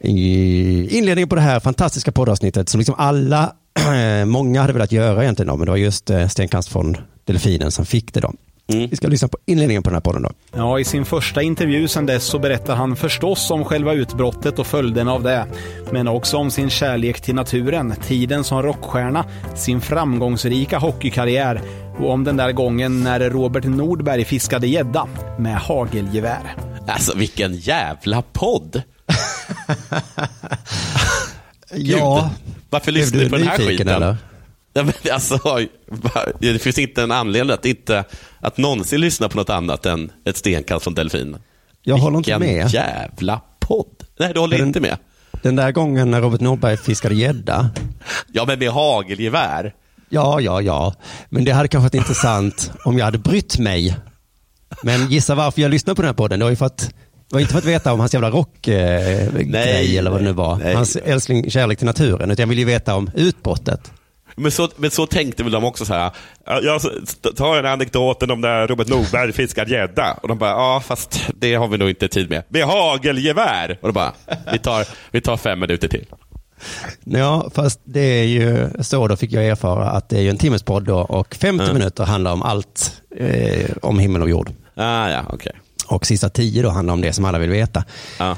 I inledningen på det här fantastiska poddavsnittet som liksom alla, många hade velat göra egentligen, då, men det var just eh, stenkast från Delfinen som fick det då. Vi ska lyssna på inledningen på den här podden då. Ja, i sin första intervju sen dess så berättar han förstås om själva utbrottet och följderna av det. Men också om sin kärlek till naturen, tiden som rockstjärna, sin framgångsrika hockeykarriär och om den där gången när Robert Nordberg fiskade gädda med hagelgevär. Alltså vilken jävla podd. Ja, Varför lyssnar du på den här skiten? eller? Ja, men alltså, det finns inte en anledning att, inte, att någonsin lyssna på något annat än ett stenkast från delfin. Jag håller inte Vilken med. jävla podd. Nej, du håller Den- inte med. Den där gången när Robert Nordberg fiskade gädda. Ja, men med hagelgevär. Ja, ja, ja. Men det hade kanske varit intressant om jag hade brytt mig. Men gissa varför jag lyssnade på den här podden. Det var ju för att, det var inte för att veta om hans jävla rockgrej eh, eller vad det nu var. nej. Hans älskling, kärlek till naturen. Utan jag ville ju veta om utbrottet. Men så, men så tänkte väl de också så här. "Ja, Jag tar en anekdoten om när Robert Nordberg fiskar gädda. Och de bara, ja fast det har vi nog inte tid med. Med hagelgevär! Och de bara, vi tar, vi tar fem minuter till. Ja, fast det är ju så då fick jag erfara att det är ju en timmespodd då och 50 Mm. minuter handlar om allt eh, om himmel och jord. Ah, ja, okej. Och sista tio då handlar om det som alla vill veta.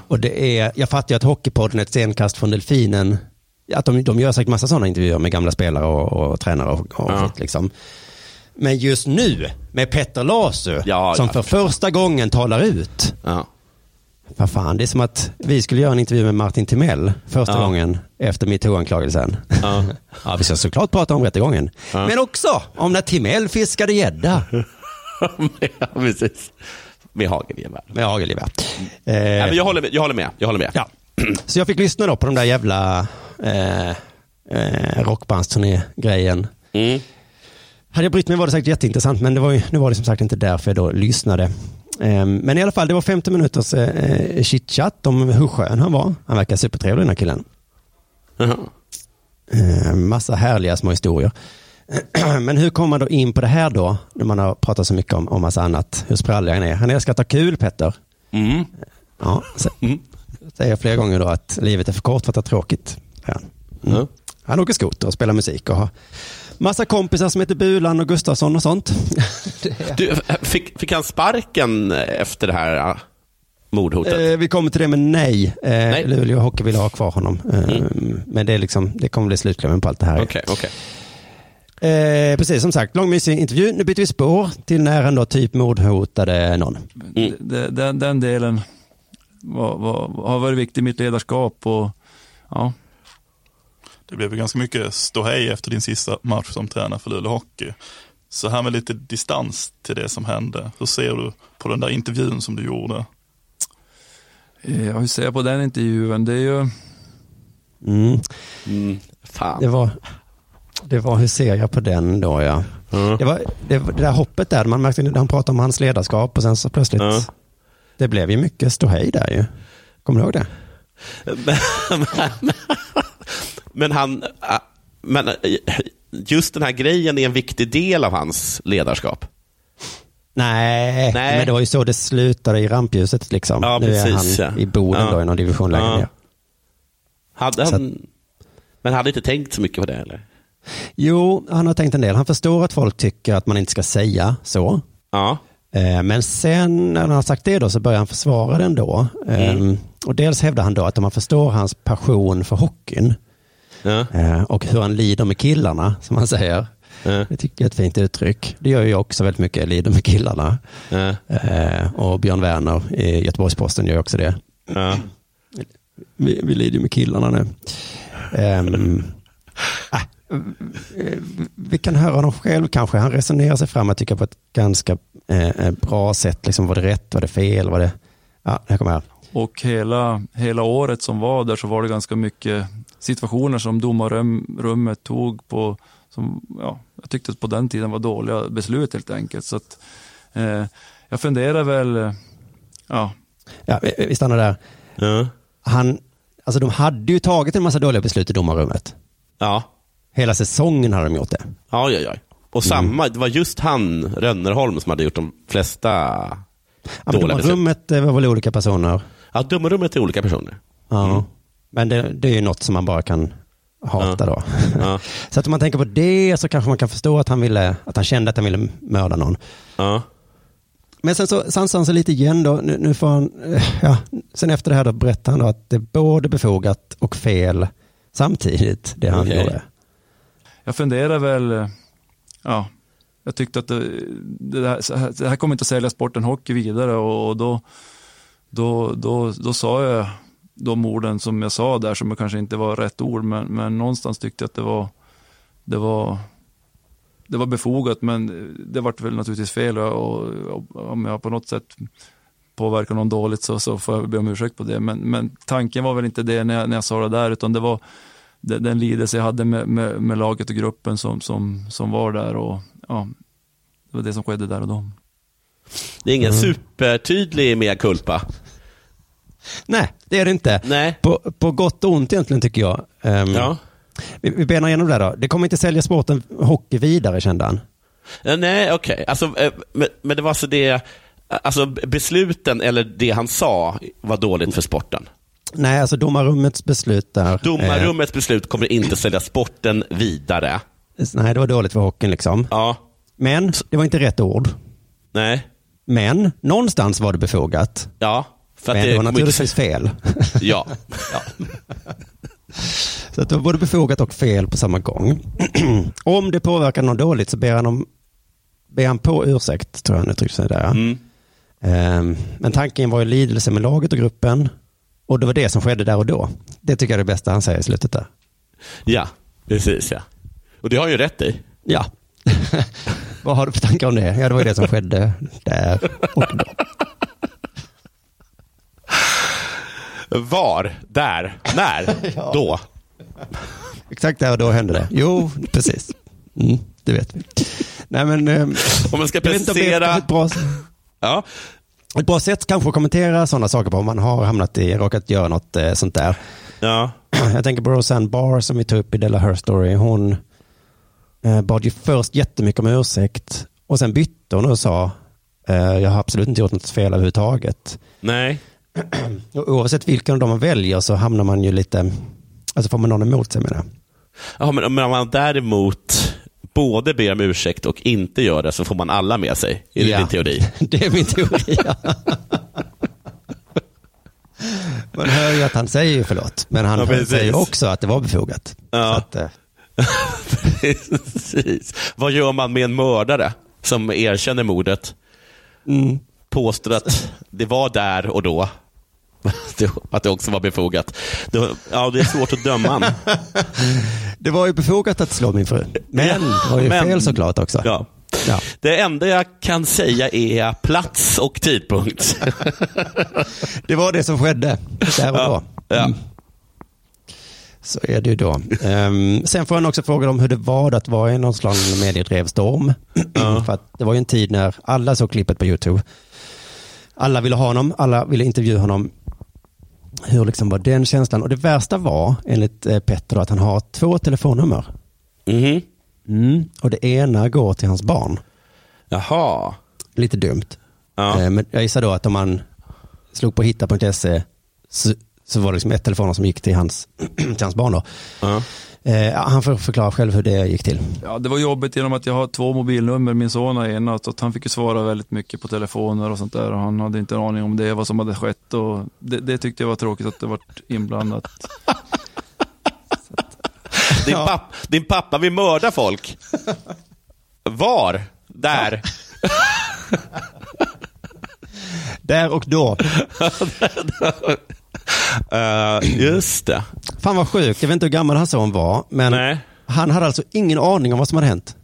Och det är, jag fattar ju att Hockeypodden är ett stenkast från Delfinen. Att de, de gör säkert massa sådana intervjuer med gamla spelare och, och tränare och, och skit liksom. Men just nu med Petter Lasu Ja, som ja. för första gången talar ut. Ja. Vad fan, det är som att vi skulle göra en intervju med Martin Timell första Ja. gången efter metoo-anklagelsen. Ja. Ja, vi ska såklart prata om rättegången. Ja. Men också om när Timell fiskade gädda. ja, precis. Med hagelgevär. Med hagelgevär. Eh, Ja, men jag, håller med, jag håller med. Jag håller med. Ja. Så jag fick lyssna då på de där jävla eh, eh, rockbandsturné-grejen. Mm. Hade jag brytt mig var det säkert jätteintressant, men det var ju, nu var det som sagt inte därför jag då lyssnade. Eh, men i alla fall, det var 50 minuters eh, chitchat om hur skön han var. Han verkar supertrevlig den här killen. Eh, massa härliga små historier. Men hur kommer man då in på det här då, när man har pratat så mycket om, om massa annat, hur sprallig han är. Han älskar att ha kul, Petter. Mm. Ja, så, säger jag flera gånger då att livet är för kort för att ha tråkigt. Han. Mm. han åker skoter och spelar musik och har massa kompisar som heter Bulan och Gustafsson och sånt. Du, fick, fick han sparken efter det här ja, mordhotet? Eh, vi kommer till det, men nej. Eh, Nej. Luleå Hockey vill ha kvar honom. Eh, Men det, är liksom, det kommer bli slutklämmen på allt det här. Okej, okej. Eh, precis, som sagt, lång mysig intervju. Nu byter vi spår till när han då typ mordhotade någon. Mm. Den, den delen var, var, har varit viktig i mitt ledarskap och ja, Det blev ju ganska mycket ståhej efter din sista match som tränare för Luleå Hockey. Så här med lite distans till det som hände. Hur ser du på den där intervjun som du gjorde? eh, hur ser jag på den intervjun? Det är ju, Mm. Fan. Det var, det var, hur ser jag på den då ja. Det, var, det, det där hoppet där, man märkte han pratade om hans ledarskap och sen så plötsligt, det blev ju mycket ståhej där ju. Kommer du ihåg det? Men han, äh, men äh, just den här grejen är en viktig del av hans ledarskap. Nej, Nej. men det var ju så det slutade i rampljuset liksom. Ja, nu är precis, han ja. i Boden Ja. då i någon division längre ner. Hade han, men hade inte tänkt så mycket på det eller? Jo, han har tänkt en del. Han förstår att folk tycker att man inte ska säga så. Ja. Eh, Men sen när han har sagt det då så börjar han försvara den då. Mm. Eh, Och dels hävdar han då att om man förstår hans passion för hockeyn eh, och hur han lider med killarna, som han säger. Det tycker jag är ett fint uttryck. Det gör ju jag också väldigt mycket, lider med killarna. Eh, Och Björn Werner i Göteborgs-Posten gör också det. Vi, vi lider med killarna nu. Ah, eh, vi kan höra honom själv kanske. Han resonerar sig fram, jag tycker på ett ganska eh, eh, bra sätt. Liksom, var det rätt, var det fel, var det... Ja, här kommer jag. och hela, hela året som var där så var det ganska mycket situationer som domarrummet tog på, som ja, jag tyckte på den tiden var dåliga beslut helt enkelt. Så att, eh, jag funderar väl, eh, ja, Ja, vi, vi stannar där. Han, alltså de hade ju tagit en massa dåliga beslut i domarrummet. Ja. Hela säsongen hade de gjort det. Ja, ja, ja. Och samma, det var just han, Rönnerholm, som hade gjort de flesta Ja, dåliga beslut. domarrummet eh, var väl olika personer. Ja, domarrummet är olika personer. Ja. Men det, det är ju något som man bara kan hata då. Ja. Så att om man tänker på det så kanske man kan förstå att han, ville, att han kände att han ville mörda någon. Ja. Men sen så sansar han sig lite igen då. Nu, nu får han, eh, ja, sen efter det här då berättar han då att det är både befogat och fel samtidigt, det han Okej. gjorde. jag funderar väl, ja, jag tyckte att det, det, här, det här kommer inte att sälja sporten hockey vidare och, och då, då, då, då sa jag de orden som jag sa där som kanske inte var rätt ord men, men någonstans tyckte jag att det var, det var det var befogat men det vart väl naturligtvis fel och, och, och om jag på något sätt påverkar någon dåligt så, så får jag be om ursäkt på det. Men, men tanken var väl inte det när jag, när jag sa det där utan det var den, den lidelse jag hade med, med, med laget och gruppen som, som, som var där och ja, det var det som skedde där och då. Det är ingen Mm. supertydlig mea culpa. Nej, det är det inte. Nej. På, på gott och ont egentligen tycker jag. Ehm, Ja. vi, vi benar igenom det där då. Det kommer inte sälja sporten hockey vidare kände han. Ja, nej, okej. Alltså, eh, men, men det var alltså det, alltså besluten eller det han sa var dåligt för sporten. Nej, alltså domarrummets beslut där. Domarrummets beslut kommer inte sälja sporten vidare. Eh, nej, det var dåligt för hockeyn liksom. Ja. Men det var inte rätt ord. Nej. Men någonstans var det befogat. Ja, för att Men det var naturligtvis fel. Ja. Så att det var både befogat och fel på samma gång. om det påverkar någon dåligt så ber han, om, ber han på ursäkt, tror jag han uttryckte sig där. Mm. Ehm, Men tanken var ju lidelse med laget och gruppen. Och det var det som skedde där och då. Det tycker jag är det bästa han säger i slutet där. Ja, precis ja. Och det har ju rätt i. Ja. Vad har du för tankar om det? Ja, det var ju det som skedde där och då. Var, där, när, Ja. då. Exakt där och då hände det. Jo, precis. Mm, det vet vi. Nej, men... ehm, Om man ska precisera... ett bra, Ja. ett bra sätt kanske att kommentera sådana saker på om man har hamnat i, råkat göra något eh, sånt där. Ja. Jag tänker på Roseanne Barr som vi tog upp i Della Her Story. Hon eh, bad ju först jättemycket om ursäkt och sen bytte hon och sa eh, jag har absolut inte gjort något fel överhuvudtaget. Nej. Och oavsett vilken av dem man väljer så hamnar man ju lite, alltså får man någon emot sig med det. Ja, men om man däremot både ber om ursäkt och inte gör det så får man alla med sig. Är det Ja. din teori? Det är min teori. ja. Man hör ju att han säger förlåt, men han Ja, säger också att det var befogat. Ja. Att, eh, Precis. Vad gör man med en mördare som erkänner mordet? Mm. Påstår att det var där och då. Att det också var befogat. Det, ja, det är svårt att döma det var ju befogat att slå min fru, men det var ju men- fel såklart också. Ja. Ja. Det enda jag kan säga är plats och tidpunkt. Det var det som skedde där och då. Ja. Så är det ju då. Ehm, sen får han också fråga om hur det var att vara i någon slags mediedrevstorm. För att det var ju en tid när alla såg klippet på YouTube. Alla ville ha honom, alla ville intervjua honom. Hur liksom var den känslan? Och det värsta var, enligt eh, Petter, då, att han har två telefonnummer. Mhm. Mm. Och det ena går till hans barn. Jaha. Lite dumt. Ja. Eh, Men jag gissar då att om man slog på hitta.se så, så var det liksom ett telefonnummer som gick till hans, till hans barn. Då. Ja. Eh, han får förklara själv hur det gick till. Ja, det var jobbigt genom att jag har två mobilnummer, min son har ena, så att han fick ju svara väldigt mycket på telefoner och sånt där och han hade inte en aning om det, vad som hade skett och det, det tyckte jag var tråkigt att det var inblandat. Din, papp, din pappa vill mörda folk. Var? Där? Där och då. Eh, just det. Fan vad sjukt, jag vet inte hur gammal hans son var, men Nej. han hade alltså ingen aning om vad som hade hänt.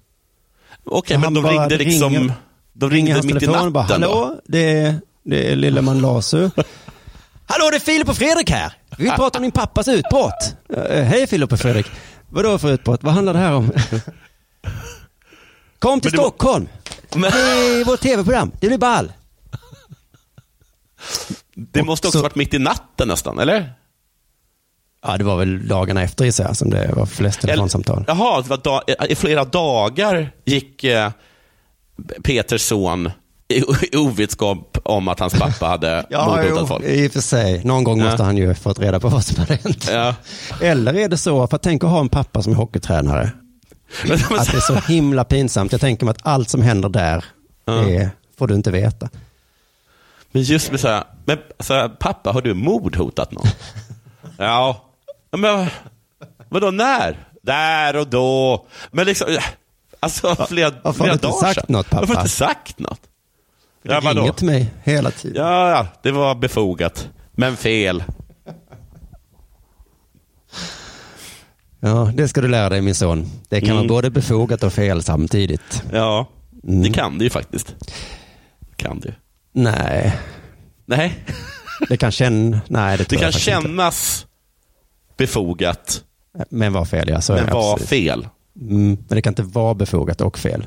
Okej, Så men han de ringde liksom ringer- de ringde hans mitt i natten bara, då? hallå, det är, det är lille man Lasu. hallå, det är Filip och Fredrik här. Vi vill prata om din pappas utbrott. Eh, Hej Filip och Fredrik. Vadå för utbrott? Vad handlar det här om? Kom till Men det var- Stockholm. Det är vårt tv-program. Det blir ball. Det måste också så- varit mitt i natten nästan, eller? Ja, det var väl dagarna efter gissar jag som det var flest telefonsamtal. Jaha, det var da- i flera dagar gick eh, Peters son i, i ovetskap om att hans pappa hade Ja, mordhotat folk. i och för sig. Någon gång Ja. måste han ju fått reda på vad som hade hänt. Ja. Eller är det så, för tänk att ha en pappa som är hockeytränare, att det är så himla pinsamt. Jag tänker mig att allt som händer där Ja. är, får du inte veta. Men just med så här, men, så här, pappa har du mordhotat någon? ja. Men vadå när? Där och då. Men liksom, alltså flera, varför har flera du inte dagar sagt något, pappa? Varför har du inte sagt något? Du Ja, ringer till mig hela tiden. Ja, ja, det var befogat. Men fel. Ja, det ska du lära dig min son. Det kan Mm. vara både befogat och fel samtidigt. Ja, Mm. det kan det ju faktiskt. Kan det. Nej, Nej, det kan känna... Nej, det det kan kännas befogat, inte. Men var fel, ja. Så men det var absolut. fel. Mm, men det kan inte vara befogat och fel.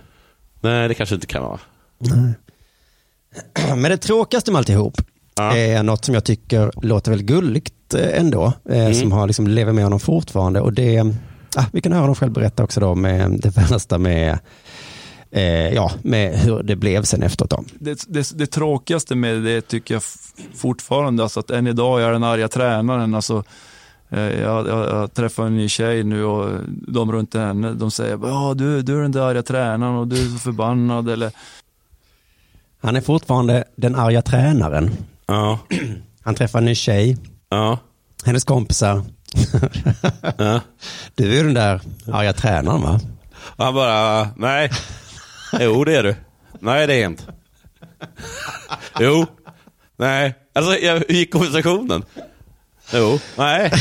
Nej, det kanske inte kan vara. Men det tråkigaste med alltihop Ja. är något som jag tycker låter väldigt gulligt eh, ändå, eh, Mm. som har liksom lever med honom fortfarande. Och det, ah, vi kan höra honom själv berätta också då med det värsta med, eh, ja, med hur det blev sen efteråt. Det, det, det tråkigaste med det tycker jag fortfarande, alltså att än idag är jag den arga tränaren. Alltså, eh, jag, jag, jag träffar en ny tjej nu och de runt henne, de säger ja du, du är den där arga tränaren och du är så förbannad. Eller, Han är fortfarande den arga tränaren. Ja. Han träffar en ny tjej. Ja. Hennes kompisar. Ja. Du är den där arga tränaren va? Och han bara, nej. Jo, det är du. Nej, det är inte. Jo. Nej. Alltså, jag, gick konversationen? Jo. Nej.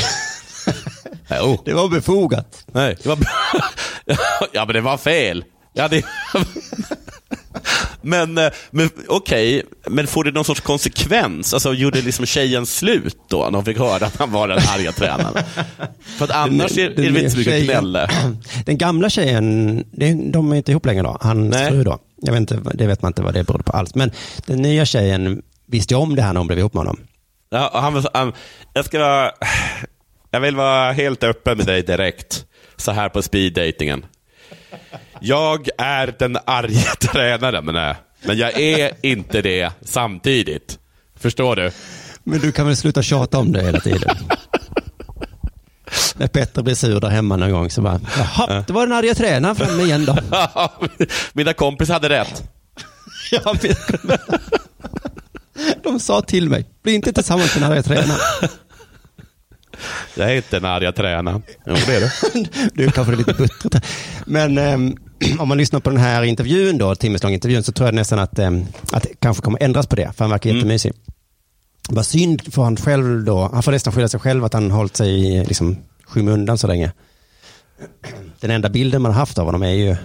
Jo. Det var befogat. Nej, det var Ja, men det var fel. Ja, det... Men, eh, men okej, men får det någon sorts konsekvens? Alltså gjorde liksom tjejen slut då, när hon fick höra att han var den arga tränaren? För att annars är, är det inte så mycket gnälla. Den gamla tjejen, de är inte ihop längre då. Hans fru då. Jag vet inte, det vet man inte vad det berodde på alls. Men den nya tjejen visste ju om det här när hon blev ihop med honom. Ja, han, var så- han, jag ska vara... Jag vill vara helt öppen med dig direkt, så här på speeddatingen. Jag är den arga tränaren, men, men jag är inte det samtidigt. Förstår du? Men du kan väl sluta tjata om det hela tiden? När Petter blir sur där hemma någon gång så bara, jaha, det var den arga tränaren framme igen då. Mina kompisar hade rätt. Ja, De sa till mig, bli inte tillsammans med den arga tränaren. Jag är inte den arga tränaren. Jo, det är du. Du kanske är lite buttrigt. Men ehm, om man lyssnar på den här intervjun då, timmeslång intervjun, så tror jag nästan att, ehm, att det kanske kommer ändras på det, för han verkar jättemysig. Vad synd för han själv då, han får nästan skylla sig själv att han hållit sig i liksom, skymundan så länge. Den enda bilden man har haft av honom är ju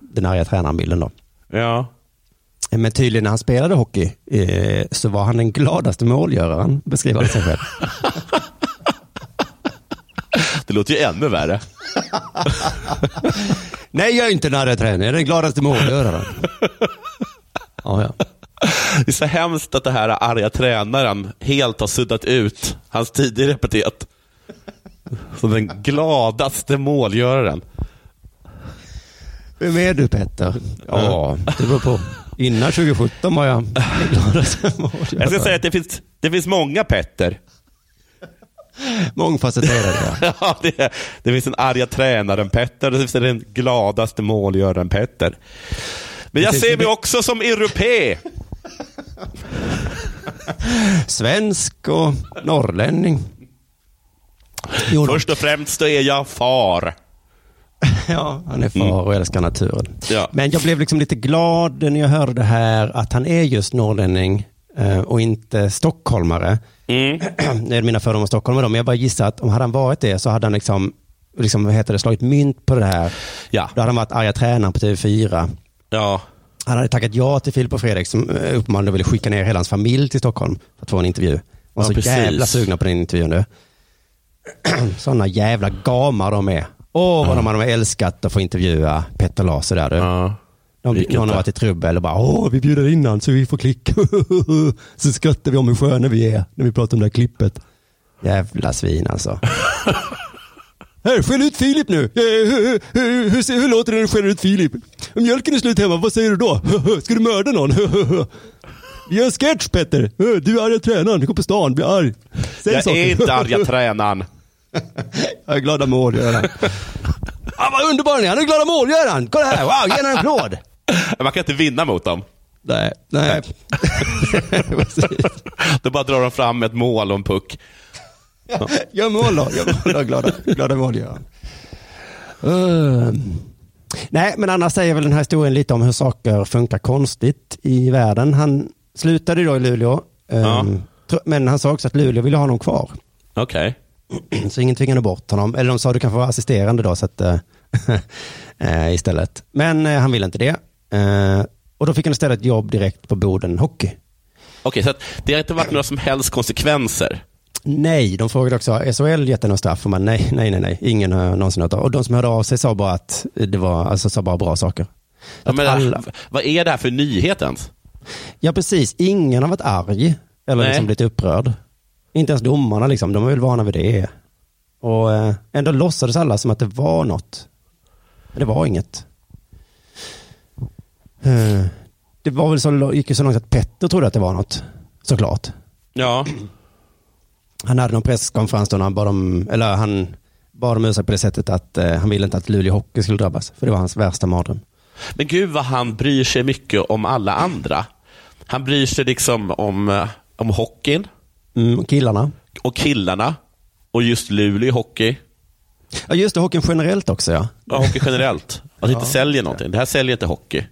den arga tränaren-bilden då. Ja. Men tydligen när han spelade hockey eh, så var han den gladaste målgöraren, beskriver han sig själv. Det låter ju ännu värre. Nej, jag är inte tränaren, jag är den gladaste målgöraren. Ja, ja. Det är så hemskt att det här arga tränaren helt har suddat ut hans tidigare epitet. Som den gladaste målgöraren. Vem är du Petter? Ja, det beror på. Innan 2017 var jag den gladaste målgöraren. Jag ska säga att det finns, det finns många Petter. Mångfacetterad ja. Ja, det, är- det finns en arga tränaren Petter det finns den gladaste målgöraren Petter. Men jag ser mig också som europé. Svensk och norrlänning. Jo. Först och främst är jag far. Ja, han är far och älskar naturen. Ja. Men jag blev liksom lite glad när jag hörde det här att han är just norrlänning och inte stockholmare. Mm. Nu är det mina fördomar om stockholmare då, men jag bara gissar att om hade han varit det så hade han liksom, liksom vad heter det, slagit mynt på det här. Ja. Då hade han varit arga tränaren på TV4. Ja. Han hade tackat ja till Filip och Fredrik som eh, uppenbarligen ville skicka ner hela hans familj till Stockholm för att få en intervju. Ja, så precis. jävla sugna på den intervjun nu. Sådana jävla gamar de är. Åh, vad de hade älskat att få intervjua Petter Laser där du. Ja. Någon inte. har varit i trubbel och bara, åh, vi bjuder in han så vi får klicka. så skrattar vi om hur sköna vi är när vi pratar om det här klippet. Jävla svin alltså. Här, skäll ut Filip nu. Eh, Hur, hur, hur, hur låter det när du skäller ut Filip? Om mjölken är slut hemma, vad säger du då? Ska du mörda någon? Vi gör en sketch Petter. Eh, Du är arga tränaren, du går på stan, blir arg. Säg Jag saker. är inte arga tränaren. Jag är glada målgöraren. Han var underbar han är, han är glada målgöraren. Kolla här, wow, ge honom en applåd. Man kan inte vinna mot dem. Nej, nej. Då bara drar de fram ett mål och en puck. Gör mål då, gör mål då, glada, glada målgöraren. Uh. Nej, men annars säger väl den här historien lite om hur saker funkar konstigt i världen. Han slutade då i Luleå, Ja. ehm, tro- men han sa också att Luleå ville ha honom kvar. Okej. Så ingen tvingade bort honom. Eller de sa du kan få vara assisterande då så att, eh, istället. Men eh, han ville inte det. Eh, och då fick han istället jobb direkt på Boden Hockey. Okej, så det har inte varit några som helst konsekvenser. Nej, de frågade också, har SHL gett dig någon straff? Och man, nej, nej, nej, nej, ingen har någonsin hört av. Och de som hörde av sig sa bara att det var, alltså sa bara bra saker. Ja, men, alla, Vad är det här för nyhet ens? ja, precis. Ingen har varit arg eller Nej. liksom blivit upprörd. Inte ens domarna liksom, de är väl vana vid det. Och eh, ändå låtsades alla som att det var något. Men det var inget. Eh, det var väl så, gick ju så långt att Petter trodde att det var något, såklart. Ja, Han hade någon presskonferens då när han bad om, eller han bad om ursäkt på det sättet att eh, han ville inte att Luleå Hockey skulle drabbas. För det var hans värsta mardröm. men gud vad han bryr sig mycket om alla andra. Han bryr sig liksom om, om hockeyn. Mm, killarna. Och killarna. Och just Luleå hockey. Ja, just det, hockeyn generellt också ja. Ja, hockey generellt. Att inte Ja. säljer någonting. Det här säljer inte hockey.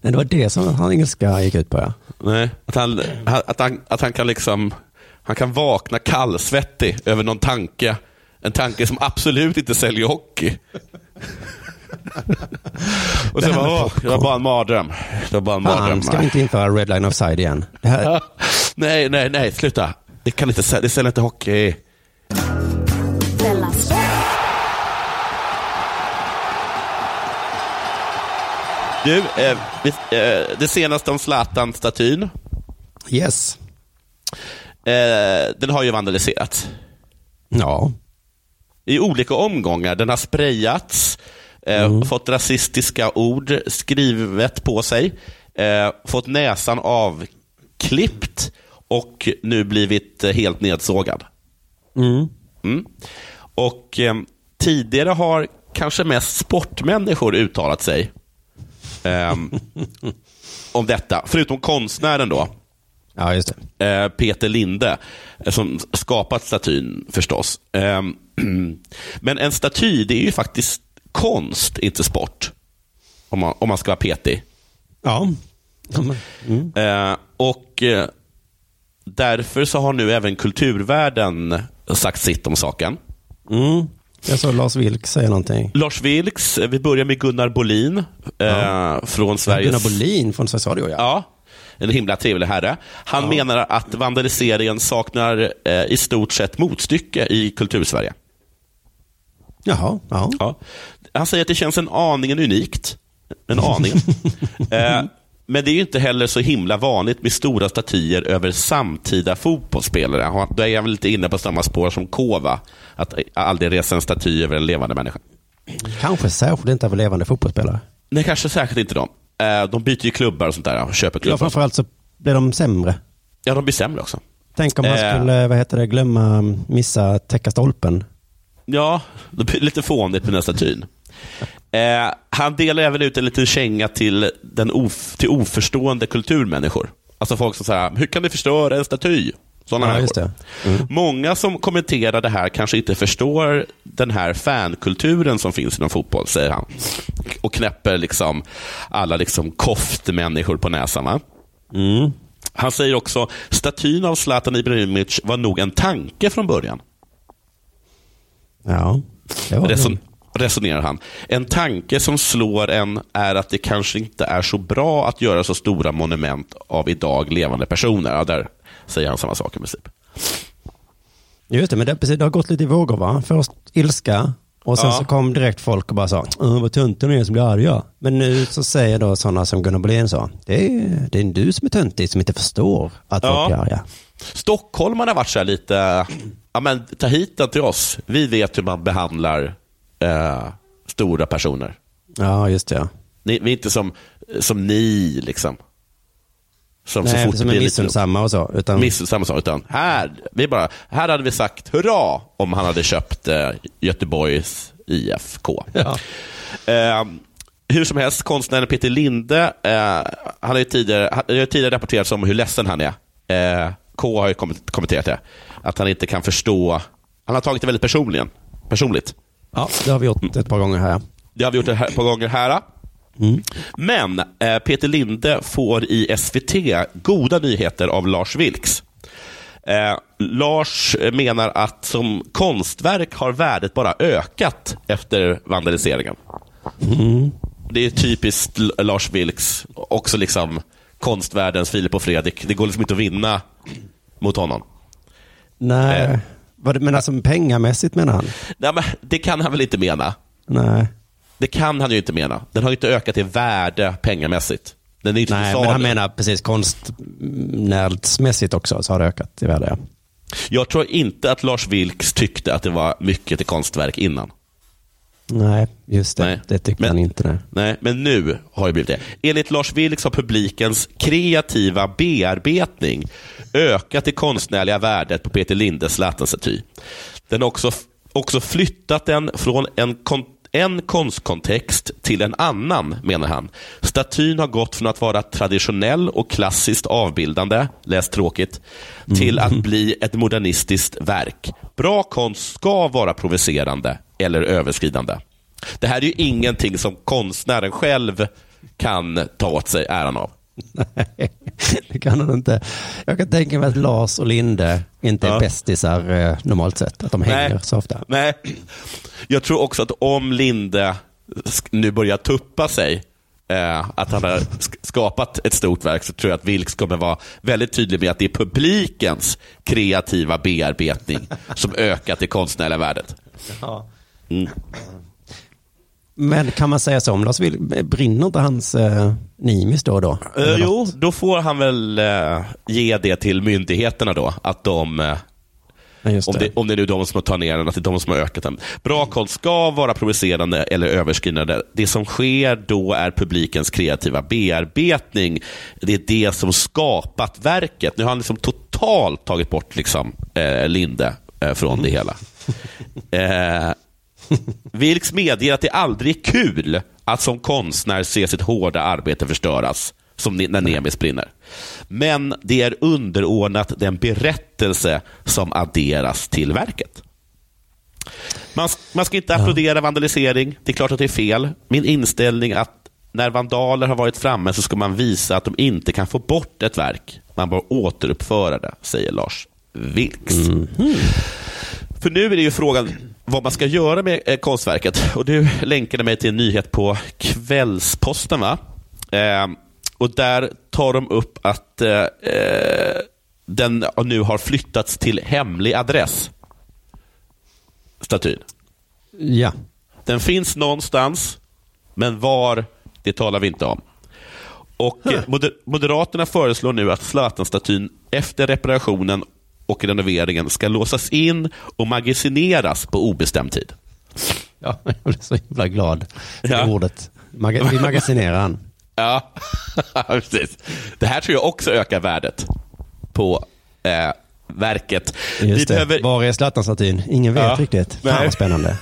Nej, det var det som han ilska gick ut på ja. Nej, att han, att han, att han kan liksom, han kan vakna kallsvettig över någon tanke. En tanke som absolut inte säljer hockey. Och med bara, åh, det var bara en mardröm. Det var bara en mardröm. Ska vi inte införa red line offside igen? Det här, nej, nej, nej, sluta. Det kan inte det säljer inte hockey. Du, eh, eh, det senaste om Zlatan-statyn. Yes. Eh, den har ju vandaliserats. Ja. I olika omgångar. Den har sprayats, eh, fått rasistiska ord skrivet på sig, eh, fått näsan avklippt och nu blivit eh, helt nedsågad. Mm. Mm. Och eh, tidigare har kanske mest sportmänniskor uttalat sig eh, om detta, förutom konstnären då. Ja, just. Eh, Peter Linde, som skapat statyn förstås. Men en staty, det är ju faktiskt konst, inte sport. Om man, om man ska vara petig. Ja. Mm. Eh, och eh, därför så har nu även kulturvärlden sagt sitt om saken. Mm. Jag såg Lars Vilk säga någonting. Lars Vilks, eh, vi börjar med Gunnar Bolin eh, från Sveriges... Gunnar Bolin från Sveriges Radio, ja. Ja, en himla trevlig herre. Han menar att vandaliseringen saknar eh, i stort sett motstycke i kultursverige. Jaha, ja. Ja. Han säger att det känns en aningen unikt. En aning. eh, men det är ju inte heller så himla vanligt med stora statyer över samtida fotbollsspelare. Då är jag väl lite inne på samma spår som Kova. Att aldrig resa en staty över en levande människa. Kanske särskilt inte över levande fotbollsspelare. Nej, kanske särskilt inte de. Eh, de byter ju klubbar och sånt där och köper Ja, klubbar. framförallt så blir de sämre. Ja, de blir sämre också. Tänk om man Eh. skulle, vad heter det, glömma, missa, täcka stolpen. Ja, det blir lite fånigt med den här statyn. Eh, han delar även ut en liten känga till, den of, till oförstående kulturmänniskor. Alltså folk som säger, hur kan ni förstöra en staty? Sådana Ja. Mm. Många som kommenterar det här kanske inte förstår den här fankulturen som finns inom fotboll, säger han. Och knäpper liksom alla liksom koftmänniskor på näsan. Mm. Han säger också, statyn av Zlatan Ibrahimovic var nog en tanke från början. Ja, det var Reson. Resonerar han. En tanke som slår en är att det kanske inte är så bra att göra så stora monument av idag levande personer. Ja, där säger han samma sak i princip. Just det, men det, precis, det har gått lite i vågor va? Först ilska och sen Ja. så kom direkt folk och bara sa, "Åh, vad töntiga ni är som blir arga. Men nu så säger då sådana som Gunnar Bolin sa, det är, det är du som är töntig som inte förstår att Ja. folk är arga. Stockholmarna har varit så här lite, ja men ta hit den till oss. Vi vet hur man behandlar eh, stora personer. Ja, just det. Ni, vi är inte som, som ni liksom. Som så Nej, fort som är missunnsamma och så. Utan, Missunnsamma så, utan här, vi bara, här hade vi sagt hurra om han hade köpt eh, Göteborgs IFK. Ja. Eh, hur som helst, konstnären Peter Linde, eh, han har ju tidigare, han har tidigare rapporterats om hur ledsen han är. Eh, K har ju komment- kommenterat det. Att han inte kan förstå, han har tagit det väldigt personligen, personligt. Ja, det har vi gjort ett par gånger här. Det har vi gjort ett par gånger här. Mm. Men eh, Peter Linde får i SVT goda nyheter av Lars Vilks. Eh, Lars menar att som konstverk har värdet bara ökat efter vandaliseringen. Mm. Det är typiskt Lars Vilks, också liksom konstvärldens Filip och Fredrik. Det går liksom inte att vinna mot honom. Nej, Eh. Vad men alltså pengamässigt menar han? Nej, men det kan han väl inte mena? Nej. Det kan han ju inte mena. Den har ju inte ökat i värde pengamässigt. Den är inte Nej, men han menar precis konstnärdsmässigt också så har det ökat i värde. ja. Jag tror inte att Lars Vilks tyckte att det var mycket till konstverk innan. Nej, just det. Nej. Det tycker Men- han inte. Nej. Nej, men nu har det blivit det. Enligt Lars Vilks har publikens kreativa bearbetning ökat det konstnärliga värdet på Peter Lindes Zlatan-staty. Den har också, också flyttat den från en, kon, en konstkontext till en annan, menar han. Statyn har gått från att vara traditionell och klassiskt avbildande, läs tråkigt, till att bli ett modernistiskt verk. Bra konst ska vara provocerande eller överskridande. Det här är ju ingenting som konstnären själv kan ta åt sig äran av. Nej, det kan han inte. Jag kan tänka mig att Lars och Linde inte är Ja. bästisar eh, normalt sett. Att de hänger Nej. så ofta. Nej, jag tror också att om Linde nu börjar tuppa sig, eh, att han har sk- skapat ett stort verk, så tror jag att Vilks kommer vara väldigt tydlig med att det är publikens kreativa bearbetning som ökat det konstnärliga värdet. Mm. Men kan man säga så om Lars Vil brinner inte hans eh, Nimis då och då? Eh, jo, då får han väl eh, ge det till myndigheterna då, att de eh, just om, det. det, om det är nu de som har tagit ner den, att det är de som har ökat den. Bra konst ska vara provocerande eller överskridande. Det som sker då är publikens kreativa bearbetning. Det är det som skapat verket. Nu har han liksom totalt tagit bort liksom, eh, Linde eh, från det hela. Eh, Vilks medger att det aldrig är kul att som konstnär se sitt hårda arbete förstöras, som när Nemis brinner. Men det är underordnat den berättelse som adderas till verket. Man, man ska inte applådera vandalisering. Det är klart att det är fel. Min inställning är att när vandaler har varit framme så ska man visa att de inte kan få bort ett verk. Man bör återuppföra det, säger Lars Vilks. För nu är det ju frågan vad man ska göra med eh, konstverket. Och Du länkade mig till en nyhet på Kvällsposten. Va? Eh, och Där tar de upp att eh, eh, den nu har flyttats till hemlig adress. Statyn. Ja. Den finns någonstans, men var, det talar vi inte om. Och moder Moderaterna föreslår nu att Zlatan-statyn efter reparationen och renoveringen ska låsas in och magasineras på obestämd tid. Ja, jag blev så himla glad för Ja. ordet. Maga- vi magasinerar han. Ja, precis. Det här tror jag också ökar värdet på eh, verket. Just det. behöver... Var är Zlatan-statyn? Ingen vet Ja. riktigt. Fan Nej. vad spännande.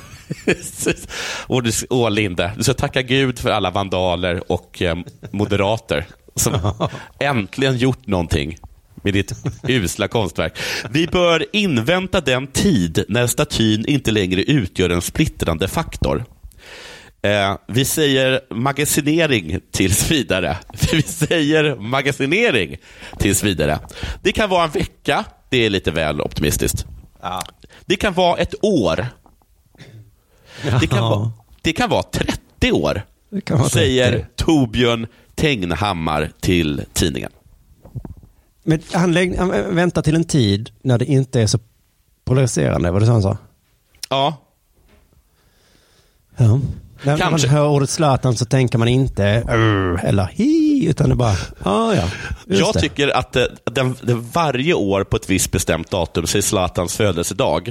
Och du, åh, Linde, du ska tacka Gud för alla vandaler och eh, moderater som äntligen gjort någonting med ditt usla konstverk. Vi bör invänta den tid när statyn inte längre utgör en splittrande faktor. Eh, vi säger magasinering tills vidare. Vi säger magasinering tills vidare. Det kan vara en vecka, det är lite väl optimistiskt. Det kan vara ett år. Det kan, vara, det kan vara 30 år, vara 30. säger Torbjörn Tegnhammar till tidningen. Men han, lägg, han väntar till en tid när det inte är så polariserande. Var det så han sa? Ja, Ja. När, när man Kanske. hör ordet Zlatan så tänker man inte "Urr" eller hi, utan det bara, ah, ja, jag det. tycker att eh, den, den varje år på ett visst bestämt datum, säg Zlatans födelsedag,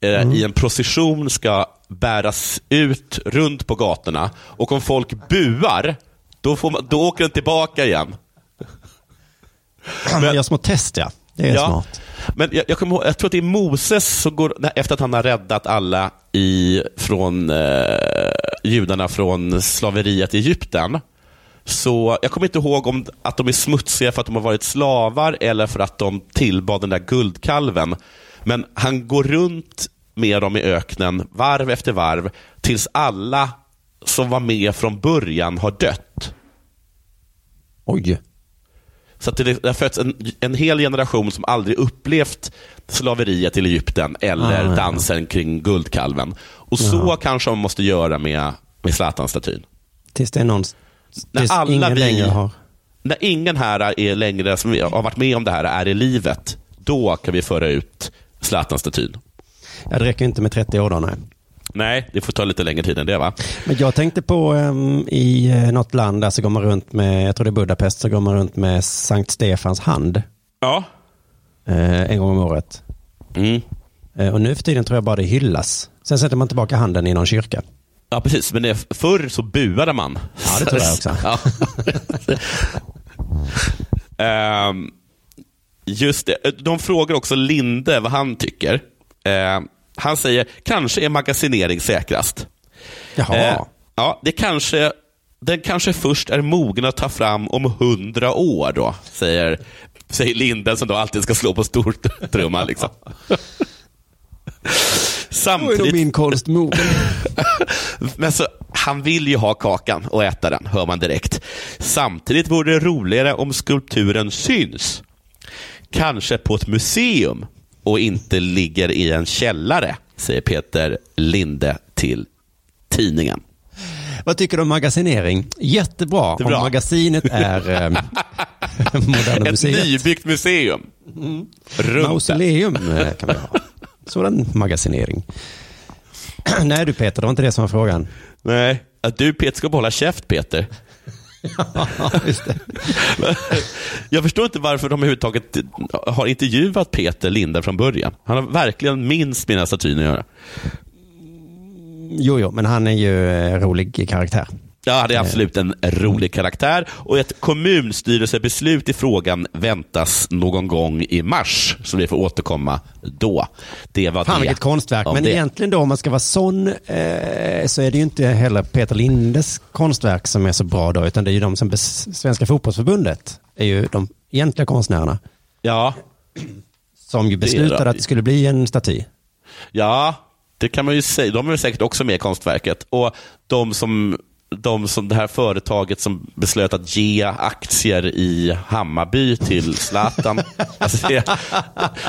eh, Mm. i en procession ska bäras ut runt på gatorna och om folk buar, då, får man, då åker den tillbaka igen. Man gör små test ja. Det är Ja. smart. Men jag, jag, kommer ihåg, jag tror att det är Moses som går, efter att han har räddat alla i, från eh, judarna från slaveriet i Egypten. Så jag kommer inte ihåg om att de är smutsiga för att de har varit slavar eller för att de tillbad den där guldkalven. Men han går runt med dem i öknen varv efter varv tills alla som var med från början har dött. Oj. Så att det det har fötts en, en hel generation som aldrig upplevt slaveriet i Egypten eller Ah, ja. dansen kring guldkalven. Och så kanske man måste göra med, med Zlatan-statyn. Tills det är någon, När tills alla ingen vi- längre har. När ingen här är längre, som har varit med om det här, är i livet, då kan vi föra ut Zlatan-statyn. Ja, det räcker inte med 30 år då, nej. Nej, det får ta lite längre tid än det va? Men jag tänkte på um, i eh, något land där så går man runt med, jag tror det är Budapest, så går man runt med Sankt Stefans hand. Ja. Eh, en gång om året. Mm. Eh, och nu för tiden tror jag bara det hyllas. Sen sätter man tillbaka handen i någon kyrka. Ja, precis. Men det, förr så buade man. Ja, det tror jag också. Ja. Ehm, just det. De frågar också Linde vad han tycker. Ehm, han säger, kanske är magasinering säkrast. Jaha. Eh, ja, det kanske, den kanske först är mogen att ta fram om hundra år, då, säger, säger Linden som då alltid ska slå på stortrumman. Liksom. Då är min konst mogen. Men så, han vill ju ha kakan och äta den, hör man direkt. Samtidigt vore det roligare om skulpturen syns. Kanske på ett museum och inte ligger i en källare, säger Peter Linde till tidningen. Vad tycker du om magasinering? Jättebra. Jättebra. Om magasinet är eh, Moderna Ett Museet. nybyggt museum. Runt Mausoleum eh, kan vi ha. Sådan magasinering. Nej du Peter, det var inte det som var frågan. Nej, att du Peter ska behålla käft Peter. Jag förstår inte varför de överhuvudtaget har intervjuat Peter Linde från början. Han har verkligen minst här statyn att göra. Jo, jo, men han är ju eh, rolig karaktär. Ja, det är absolut en rolig karaktär och ett kommunstyrelsebeslut i frågan väntas någon gång i mars, så vi får återkomma då. Det var Fan det. vilket konstverk. Men det. egentligen då om man ska vara sån eh, så är det ju inte heller Peter Lindes konstverk som är så bra då, utan det är ju de som Svenska fotbollsförbundet är ju de egentliga konstnärerna. Ja. Som ju beslutade det. att det skulle bli en staty. Ja, det kan man ju säga. De är säkert också med i konstverket. Och de som, de som det här företaget som beslöt att ge aktier i Hammarby till Zlatan. alltså det,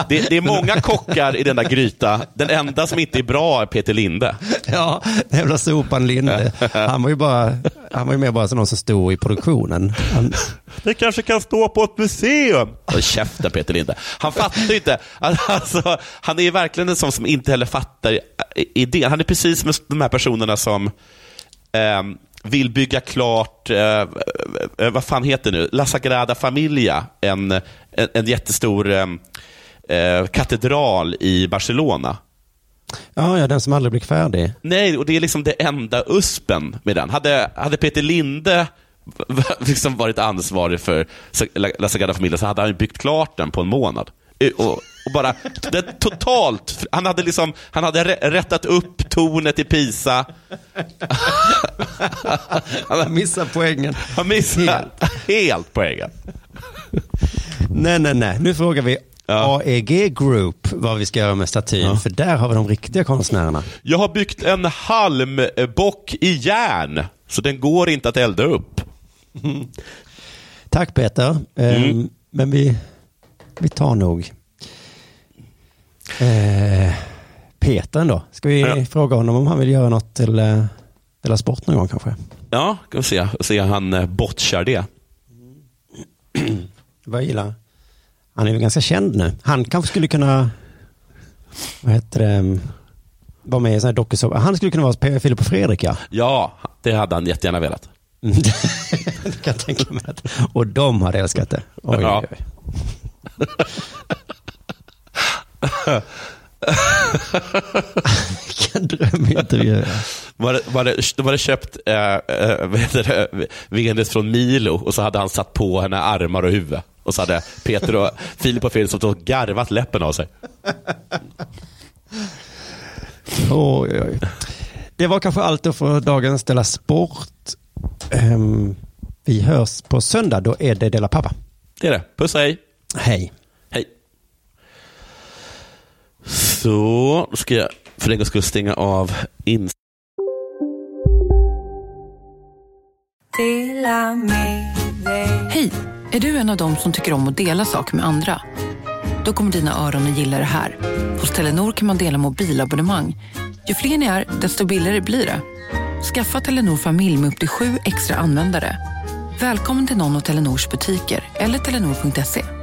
det, det är många kockar i den där gryta. Den enda som inte är bra är Peter Linde. Ja, den jävla sopan Linde. Han var ju bara, han var ju mer bara som någon som stod i produktionen. Han, Det kanske kan stå på ett museum. Håll käften Peter Linde. Han fattar ju inte. Alltså, han är verkligen en sån som inte heller fattar idén. Han är precis som de här personerna som ehm, vill bygga klart, eh, eh, vad fan heter det nu, La Sagrada Familia, en, en, en jättestor ehm, eh, katedral i Barcelona. ja, ja, den som aldrig blir färdig. Nej, och det är liksom det enda uspen med den. Hade, hade Peter Linde liksom varit ansvarig för La- Sagrada Familia så hade han byggt klart den på en månad. Eh, Och, och bara, det, totalt, han hade, liksom, han hade rä- rättat upp tornet i Pisa. Han missar poängen. Han missade helt, helt poängen. Nej, nej, nej. Nu frågar vi AEG Group vad vi ska göra med statyn. För där har vi de riktiga konstnärerna. Jag har byggt en halmbock i järn, så den går inte att elda upp. Tack Peter. Mm. Ehm, men vi, vi tar nog eh, Peter ändå. Ska vi Ja. fråga honom om han vill göra något till eh, Dela Sport någon gång kanske? Ja, ska vi se, se han eh, botchar det. Vad gillar Han är ju ganska känd nu. Han kanske skulle kunna vad heter det, vara med i sån här dokusåpa. Han skulle kunna vara Filip och Fredrik ja. Ja, det hade han jättegärna velat. det kan jag tänka mig. Att, och de hade älskat det. Oj, Ja. oj, oj. Vilken drömintervju. Var det, var det, var det köpt äh, äh, Venus från Milo och så hade han satt på henne armar och huvud. Och så hade Peter och Filip och Fredrik stått och garvat läppen av sig. Oj, oj. Det var kanske allt då för dagens Della Sport. Ehm, vi hörs på söndag. Då är det Della Pappa. Det är det. Puss hej. Hej. Hej. Så, då ska jag för en gångs skull stänga av in. Hej! Är du en av dem som tycker om att dela saker med andra? Då kommer dina öron att gilla det här. Hos Telenor kan man dela mobilabonnemang. Ju fler ni är, desto billigare blir det. Skaffa Telenor familj med upp till sju extra användare. Välkommen till någon av Telenors butiker eller telenor.se.